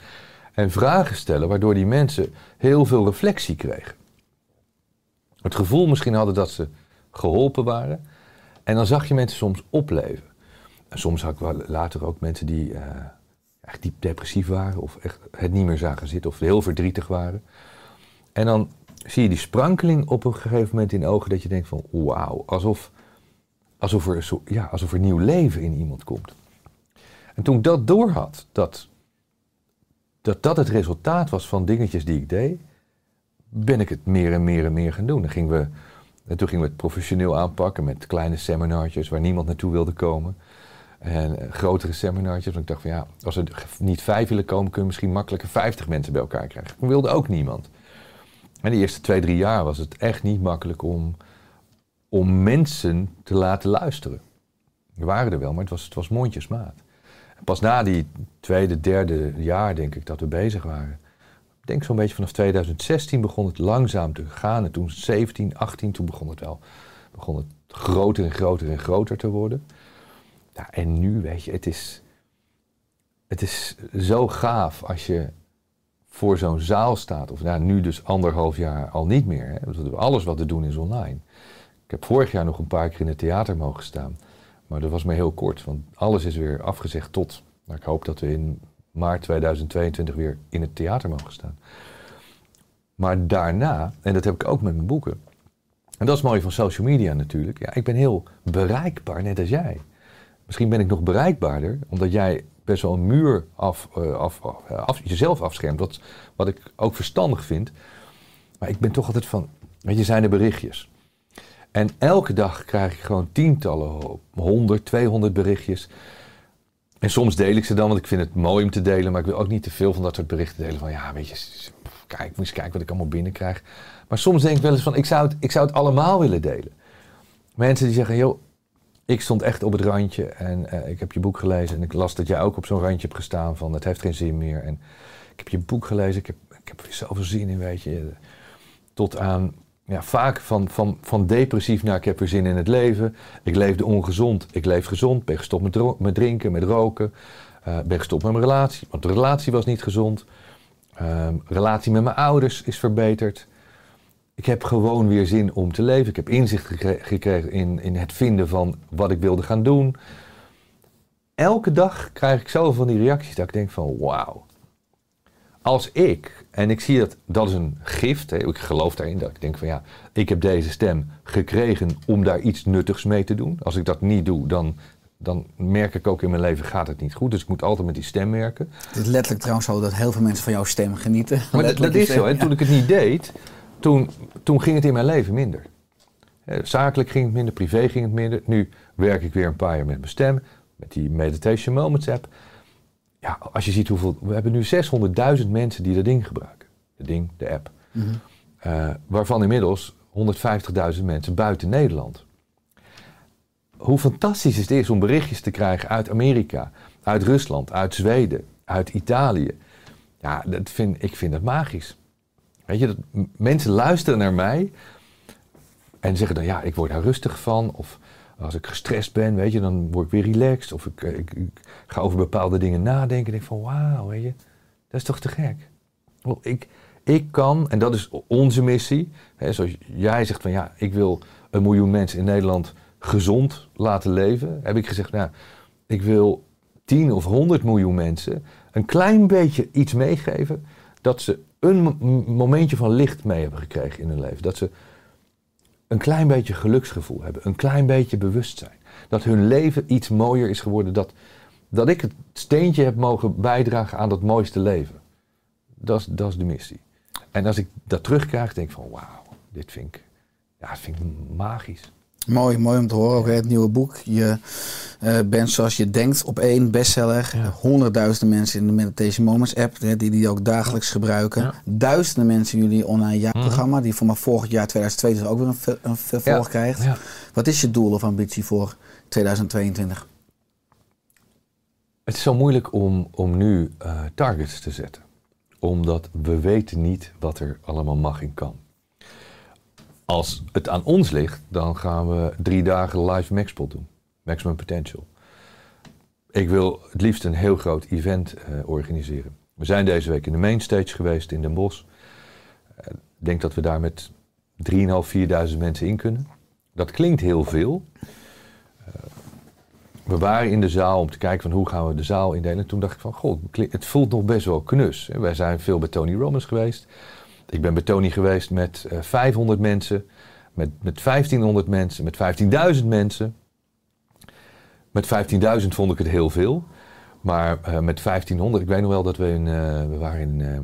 en vragen stellen, waardoor die mensen heel veel reflectie kregen. Het gevoel misschien hadden dat ze geholpen waren. En dan zag je mensen soms opleven. En soms had ik wel later ook mensen die eh, echt diep depressief waren, of echt het niet meer zagen zitten, of heel verdrietig waren. En dan zie je die sprankeling op een gegeven moment in ogen dat je denkt van wauw, alsof, alsof, er, ja, alsof er nieuw leven in iemand komt. En toen ik dat doorhad, dat, dat dat het resultaat was van dingetjes die ik deed, ben ik het meer en meer en meer gaan doen. Dan gingen we, en toen gingen we het professioneel aanpakken met kleine seminartjes waar niemand naartoe wilde komen. En eh, grotere seminartjes. Want ik dacht van ja, als er niet vijf willen komen, kunnen we misschien makkelijker vijftig mensen bij elkaar krijgen. Dat wilde ook niemand. En de eerste twee, drie jaar was het echt niet makkelijk om, om mensen te laten luisteren. Er waren er wel, maar het was, het was mondjesmaat. Pas na die tweede, derde jaar denk ik dat we bezig waren. Denk zo'n beetje vanaf 2016 begon het langzaam te gaan. En toen 17, 18, toen begon het wel begon het groter en groter en groter te worden. En nu, weet je, het is, het is zo gaaf als je voor zo'n zaal staat. Of nou, nu dus anderhalf jaar al niet meer. Hè. Alles wat we doen is online. Ik heb vorig jaar nog een paar keer in het theater mogen staan. Maar dat was maar heel kort, want alles is weer afgezegd tot. Maar ik hoop dat we in maart 2022 weer in het theater mogen staan. Maar daarna, en dat heb ik ook met mijn boeken. En dat is mooi van social media natuurlijk. Ja, ik ben heel bereikbaar, net als jij. Misschien ben ik nog bereikbaarder, omdat jij best wel een muur af, uh, af, af, jezelf afschermt. Wat, wat ik ook verstandig vind. Maar ik ben toch altijd van, weet je, zijn er berichtjes. En elke dag krijg ik gewoon tientallen, 100, 200 berichtjes. En soms deel ik ze dan, want ik vind het mooi om te delen. Maar ik wil ook niet te veel van dat soort berichten delen. Van ja, weet je, kijk, moet eens kijken wat ik allemaal binnenkrijg. Maar soms denk ik wel eens van, ik zou het, ik zou het allemaal willen delen. Mensen die zeggen, joh, ik stond echt op het randje en uh, ik heb je boek gelezen en ik las dat jij ook op zo'n randje hebt gestaan van het heeft geen zin meer. En ik heb je boek gelezen, ik heb, ik heb er zoveel zin in, weet je. Tot aan, ja, vaak van, van, van depressief naar ik heb er zin in het leven. Ik leefde ongezond, ik leef gezond, ben gestopt met, met drinken, met roken. Uh, ben gestopt met mijn relatie, want de relatie was niet gezond. Uh, relatie met mijn ouders is verbeterd. Ik heb gewoon weer zin om te leven. Ik heb inzicht gekregen in, in het vinden van wat ik wilde gaan doen. Elke dag krijg ik zoveel van die reacties dat ik denk van wauw. Als ik, en ik zie dat, dat is een gift, hè, ik geloof daarin, dat ik denk van ja, ik heb deze stem gekregen om daar iets nuttigs mee te doen. Als ik dat niet doe, dan, dan merk ik ook in mijn leven gaat het niet goed. Dus ik moet altijd met die stem werken. Het is letterlijk trouwens zo dat heel veel mensen van jouw stem genieten. Maar dat, dat is zo. En toen ik het niet deed, toen, toen ging het in mijn leven minder. Zakelijk ging het minder, privé ging het minder. Nu werk ik weer een paar jaar met mijn stem, met die Meditation Moments app. Ja, als je ziet hoeveel. We hebben nu 600.000 mensen die dat ding gebruiken. Het ding, de app. Mm -hmm. waarvan inmiddels 150.000 mensen buiten Nederland. Hoe fantastisch het is om berichtjes te krijgen uit Amerika, uit Rusland, uit Zweden, uit Italië. Ja, dat vind, ik vind dat magisch. Weet je, dat mensen luisteren naar mij en zeggen dan ja, ik word daar rustig van. Of als ik gestrest ben, weet je, dan word ik weer relaxed. Of ik, ik, ik ga over bepaalde dingen nadenken en denk van wauw, weet je, dat is toch te gek. Ik, ik kan, en dat is onze missie, hè, zoals jij zegt van ja, ik wil een miljoen mensen in Nederland gezond laten leven. Heb ik gezegd, nou, ik wil 10 of 100 miljoen mensen een klein beetje iets meegeven dat ze een momentje van licht mee hebben gekregen in hun leven. Dat ze een klein beetje geluksgevoel hebben, een klein beetje bewustzijn. Dat hun leven iets mooier is geworden. Dat, dat ik het steentje heb mogen bijdragen aan dat mooiste leven. Dat is, dat is de missie. En als ik dat terugkrijg, denk ik van wauw, dit vind ik, ja, vind ik magisch. Mooi, mooi om te horen. Ook het nieuwe boek. Je eh, bent zoals je denkt op één bestseller. Ja. Honderdduizenden mensen in de Meditation Moments app. hè, die die ook dagelijks gebruiken. Ja. Duizenden mensen in jullie online jaarprogramma. Die voor maar volgend jaar 2022 ook weer een, een vervolg Ja. krijgt. Wat is je doel of ambitie voor 2022? Het is zo moeilijk om, om nu eh, targets te zetten. Omdat we weten niet wat er allemaal mag en kan. Als het aan ons ligt, dan gaan we drie dagen live Maxpot doen. Maximum Potential. Ik wil het liefst een heel groot event eh, organiseren. We zijn deze week in de mainstage geweest in Den Bosch. Eh, Ik denk dat we daar met 3.500, 4.000 mensen in kunnen. Dat klinkt heel veel. we waren in de zaal om te kijken van hoe gaan we de zaal indelen. En toen dacht ik van, god, het voelt nog best wel knus. Wij zijn veel bij Tony Robbins geweest. Ik ben bij Tony geweest met eh, 500 mensen, met, met 1500 mensen, met 15.000 mensen. Met 15.000 vond ik het heel veel. Maar eh, met 1500, ik weet nog wel dat we in, eh, we waren in eh,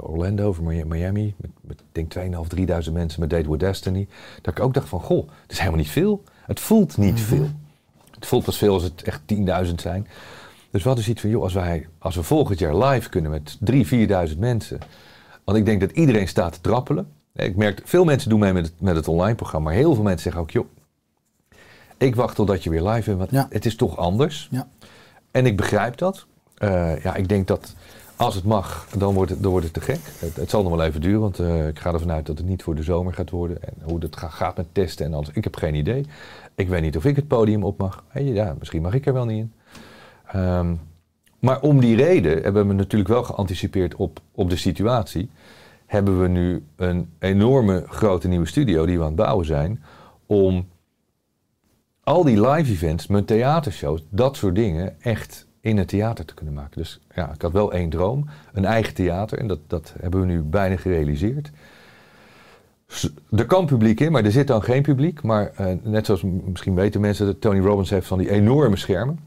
Orlando of Mi- Miami. Met, met denk 2.500, 3.000 mensen met Date with Destiny. Dat ik ook dacht van, goh, het is helemaal niet veel. Het voelt niet veel. Het voelt pas veel als het echt 10.000 zijn. Dus we hadden zoiets van, joh, als, wij, als we volgend jaar live kunnen met 3.000, 4.000 mensen. Want ik denk dat iedereen staat te trappelen. Ik merk, veel mensen doen mee met het, met het online programma. Maar heel veel mensen zeggen ook, joh, ik wacht totdat je weer live bent. Want Ja. het is toch anders. Ja. En ik begrijp dat. Eh, ja, ik denk dat als het mag, dan wordt het, dan wordt het te gek. Het, het zal nog wel even duren, want eh, ik ga ervan uit dat het niet voor de zomer gaat worden. En hoe dat ga- gaat met testen en alles. Ik heb geen idee. Ik weet niet of ik het podium op mag. Hey, ja, misschien mag ik er wel niet in. Ehm, maar om die reden hebben we natuurlijk wel geanticipeerd op, op de situatie. Hebben we nu een enorme grote nieuwe studio die we aan het bouwen zijn. Om al die live events, mijn theatershows, dat soort dingen echt in het theater te kunnen maken. Dus ja, ik had wel één droom, een eigen theater. En dat, dat hebben we nu bijna gerealiseerd. Er kan publiek in, maar er zit dan geen publiek. Maar eh, net zoals misschien weten mensen, dat Tony Robbins heeft van die enorme schermen.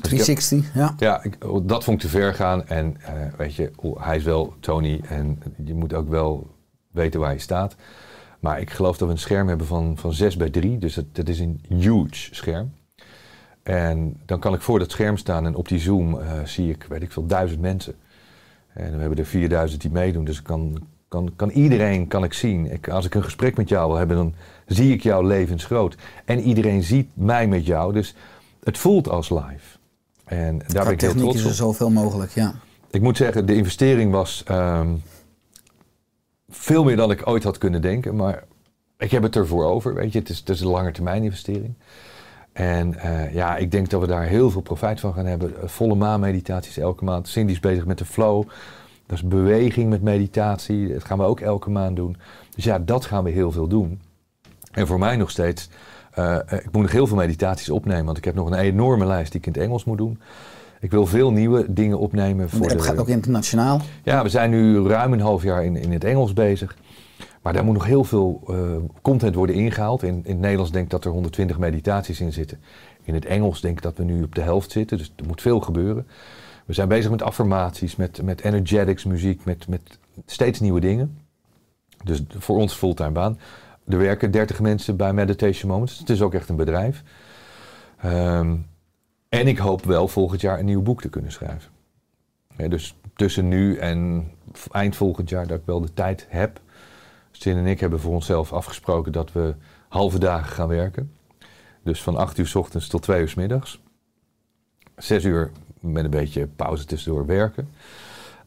Dus ik heb- 360, ja. ja, ik, dat vond ik te ver gaan. En eh, weet je, oh, hij is wel Tony en je moet ook wel weten waar je staat. Maar ik geloof dat we een scherm hebben van, van 6 bij 3. Dus het, dat is een huge scherm. En dan kan ik voor dat scherm staan en op die Zoom eh, zie ik, weet ik veel, duizend mensen. En we hebben er 4000 die meedoen. Dus ik kan, kan, kan iedereen kan ik zien. Ik, als ik een gesprek met jou wil hebben, dan zie ik jou levensgroot. En iedereen ziet mij met jou. Dus het voelt als live. En daar ben ik heel is er zoveel mogelijk, ja. Ik moet zeggen, de investering was ehm, veel meer dan ik ooit had kunnen denken. Maar ik heb het ervoor over, weet je. Het is, het is een lange termijn investering. En eh, ja, ik denk dat we daar heel veel profijt van gaan hebben. Eh, Volle maan meditaties elke maand. Cindy is bezig met de flow. Dat is beweging met meditatie. Dat gaan we ook elke maand doen. Dus ja, dat gaan we heel veel doen. En voor mij nog steeds, eh, eh, ik moet nog heel veel meditaties opnemen. Want ik heb nog een enorme lijst die ik in het Engels moet doen. Ik wil veel nieuwe dingen opnemen. Voor De app de, gaat ook internationaal. ja, we zijn nu ruim een half jaar in, in het Engels bezig. Maar daar moet nog heel veel eh, content worden ingehaald. In, in het Nederlands denk ik dat er 120 meditaties in zitten. In het Engels denk ik dat we nu op de helft zitten. Dus er moet veel gebeuren. We zijn bezig met affirmaties, met, met energetics muziek, met, met steeds nieuwe dingen. Dus voor ons fulltime baan. Er werken 30 mensen bij Meditation Moments. Het is ook echt een bedrijf. Ehm, en ik hoop wel volgend jaar een nieuw boek te kunnen schrijven. Dus tussen nu en eind volgend jaar dat ik wel de tijd heb. Stin en ik hebben voor onszelf afgesproken dat we halve dagen gaan werken. Dus van 8 uur s ochtends tot 2 uur s middags. 6 uur met een beetje pauze tussendoor werken.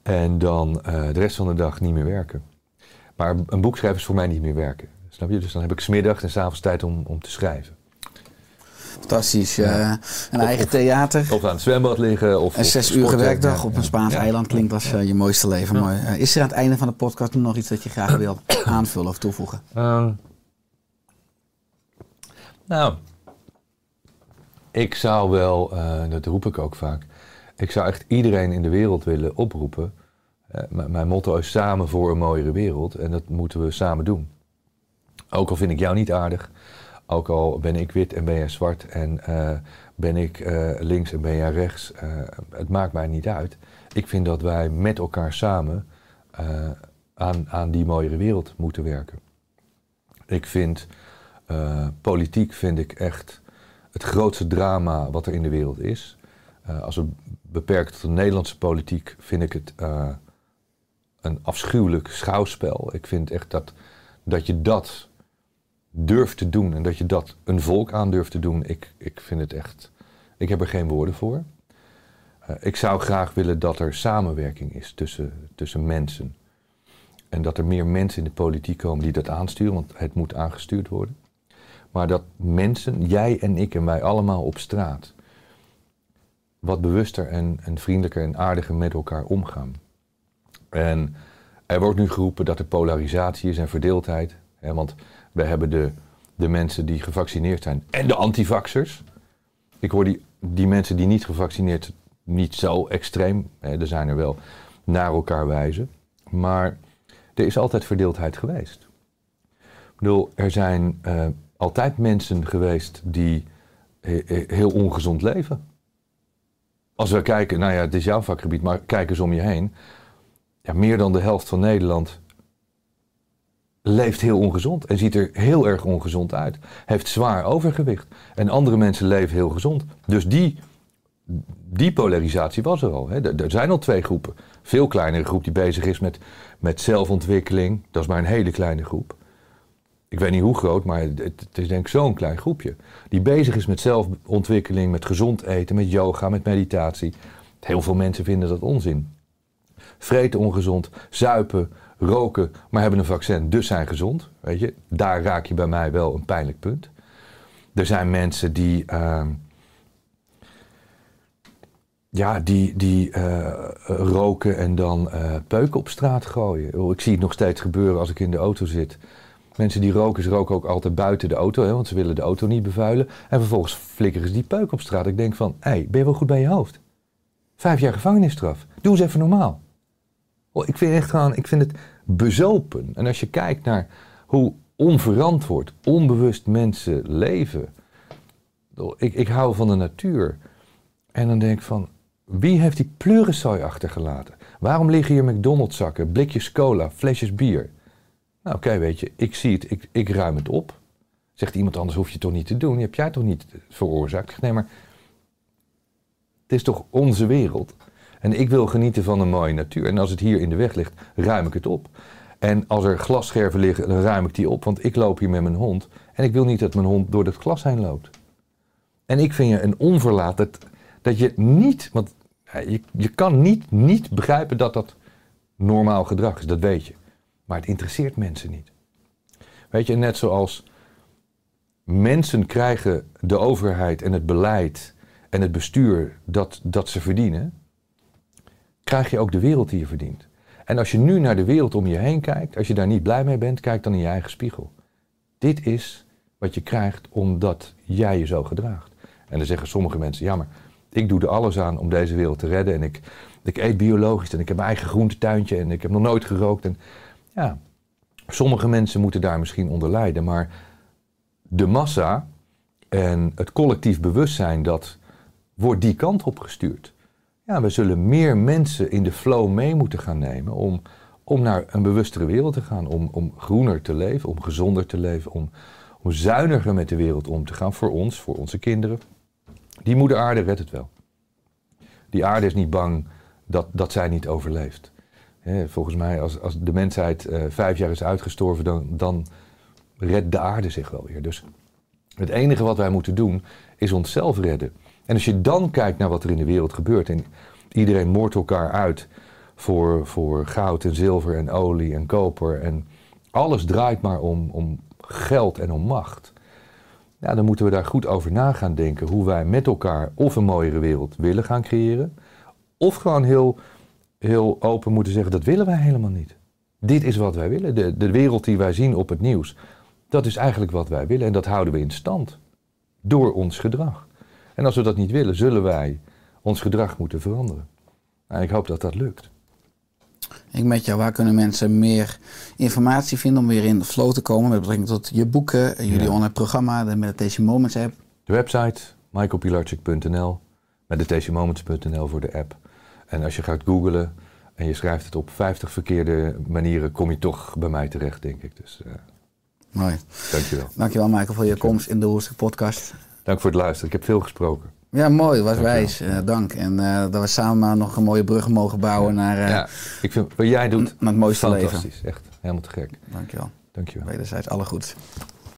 En dan eh, de rest van de dag niet meer werken. Maar een boek schrijven is voor mij niet meer werken. Snap je? Dus dan heb ik smiddag en s'avonds tijd om, om te schrijven. Fantastisch. eh, een eigen theater. Of aan het zwembad liggen. Of, Een zes uur werkdag op een Spaans Ja. eiland klinkt als eh, je mooiste leven. Ja. Mooi. Eh, is er aan het einde van de podcast nog iets dat je graag wilt *coughs* aanvullen of toevoegen? Ehm, nou, ik zou wel, dat roep ik ook vaak, ik zou echt iedereen in de wereld willen oproepen. Mijn motto is samen voor een mooiere wereld en dat moeten we samen doen. Ook al vind ik jou niet aardig, Ook al ben ik wit en ben jij zwart en eh, ben ik eh, links en ben jij rechts. eh, het maakt mij niet uit. Ik vind dat wij met elkaar samen aan, aan die mooiere wereld moeten werken. Ik vind politiek vind ik echt het grootste drama wat er in de wereld is. Als we beperken tot de Nederlandse politiek, vind ik het een afschuwelijk schouwspel. Ik vind echt dat, dat je dat durft te doen en dat je dat een volk aan durft te doen, ik, ik vind het echt. Ik heb er geen woorden voor. Eh, ik zou graag willen dat er samenwerking is tussen, tussen mensen. En dat er meer mensen in de politiek komen die dat aansturen, want het moet aangestuurd worden. Maar dat mensen, jij en ik en wij allemaal op straat, wat bewuster en, en vriendelijker en aardiger met elkaar omgaan. En er wordt nu geroepen dat er polarisatie is en verdeeldheid. Hè, want we hebben de, de mensen die gevaccineerd zijn en de antivaxers. Ik hoor die, die mensen die niet gevaccineerd niet zo extreem. Hè, er zijn er wel naar elkaar wijzen. Maar er is altijd verdeeldheid geweest. Ik bedoel, er zijn eh, altijd mensen geweest die he- he- heel ongezond leven. Als we kijken, nou ja, het is jouw vakgebied, maar kijk eens om je heen. Ja, meer dan de helft van Nederland leeft heel ongezond en ziet er heel erg ongezond uit. Heeft zwaar overgewicht. En andere mensen leven heel gezond. Dus die, die polarisatie was er al. Hè. Er, zijn al twee groepen. Veel kleinere groep die bezig is met, met zelfontwikkeling. Dat is maar een hele kleine groep. Ik weet niet hoe groot, maar het, het is denk ik zo'n klein groepje. Die bezig is met zelfontwikkeling, met gezond eten, met yoga, met meditatie. Heel veel mensen vinden dat onzin. Vreten ongezond, zuipen, roken, maar hebben een vaccin, dus zijn gezond. Weet je, daar raak je bij mij wel een pijnlijk punt. Er zijn mensen die, ehm, ja, die, die eh, roken en dan eh, peuken op straat gooien. Ik zie het nog steeds gebeuren als ik in de auto zit. Mensen die roken, ze roken ook altijd buiten de auto, hè, want ze willen de auto niet bevuilen. En vervolgens flikkeren ze die peuk op straat. Ik denk van, hé, ben je wel goed bij je hoofd? Vijf jaar gevangenisstraf. Doe eens even normaal. Oh, ik vind echt gewoon, ik vind het bezopen. En als je kijkt naar hoe onverantwoord, onbewust mensen leven. Ik, ik hou van de natuur. En dan denk ik van, wie heeft die pleurensooi achtergelaten? Waarom liggen hier McDonald's zakken, blikjes cola, flesjes bier? Nou oké, weet je, ik zie het, ik, ik ruim het op. Zegt iemand anders, hoef je toch niet te doen? Die heb jij toch niet veroorzaakt? Nee, maar het is toch onze wereld? En ik wil genieten van een mooie natuur. En als het hier in de weg ligt, ruim ik het op. En als er glasscherven liggen, dan ruim ik die op. Want ik loop hier met mijn hond. En ik wil niet dat mijn hond door dat glas heen loopt. En ik vind je een onverlaat dat, dat je niet... Want je, je kan niet, niet begrijpen dat dat normaal gedrag is. Dat weet je. Maar het interesseert mensen niet. Weet je, net zoals mensen krijgen de overheid en het beleid en het bestuur dat, dat ze verdienen, krijg je ook de wereld die je verdient. En als je nu naar de wereld om je heen kijkt, als je daar niet blij mee bent, kijk dan in je eigen spiegel. Dit is wat je krijgt omdat jij je zo gedraagt. En dan zeggen sommige mensen, ja maar ik doe er alles aan om deze wereld te redden en ik, ik eet biologisch en ik heb mijn eigen groentetuintje en ik heb nog nooit gerookt. En ja, sommige mensen moeten daar misschien onder lijden, maar de massa en het collectief bewustzijn dat wordt die kant op gestuurd. Ja, we zullen meer mensen in de flow mee moeten gaan nemen om, om naar een bewustere wereld te gaan, om, om groener te leven, om gezonder te leven, om, om zuiniger met de wereld om te gaan voor ons, voor onze kinderen. Die moeder aarde redt het wel. Die aarde is niet bang dat, dat zij niet overleeft. Volgens mij, als, als de mensheid eh, vijf jaar is uitgestorven, dan, dan redt de aarde zich wel weer. Dus het enige wat wij moeten doen, is onszelf redden. En als je dan kijkt naar wat er in de wereld gebeurt en iedereen moordt elkaar uit voor, voor goud en zilver en olie en koper en alles draait maar om, om geld en om macht. Ja, dan moeten we daar goed over na gaan denken hoe wij met elkaar of een mooiere wereld willen gaan creëren, of gewoon heel, heel open moeten zeggen dat willen wij helemaal niet. Dit is wat wij willen. De, de wereld die wij zien op het nieuws, dat is eigenlijk wat wij willen en dat houden we in stand door ons gedrag. En als we dat niet willen, zullen wij ons gedrag moeten veranderen. En ik hoop dat dat lukt. Ik met jou, waar kunnen mensen meer informatie vinden om weer in de flow te komen met betrekking tot je boeken, en jullie Ja. online programma, de Meditation Moments app? De website, michaelpilarczyk.nl, meditationmoments.nl voor de app. En als je gaat googlen en je schrijft het op 50 verkeerde manieren, kom je toch bij mij terecht, denk ik. Dus eh Mooi. dankjewel. Dankjewel Michael voor je komst in de Hoerstuk podcast. Dank voor het luisteren. Ik heb veel gesproken. Ja, mooi. Was wijs. Eh, dank. En eh, dat we samen maar nog een mooie brug mogen bouwen naar, eh, ja, ik vind wat jij doet naar het mooiste leven. fantastisch. Echt helemaal te gek. Dankjewel. Dankjewel. Wederzijds alle goed.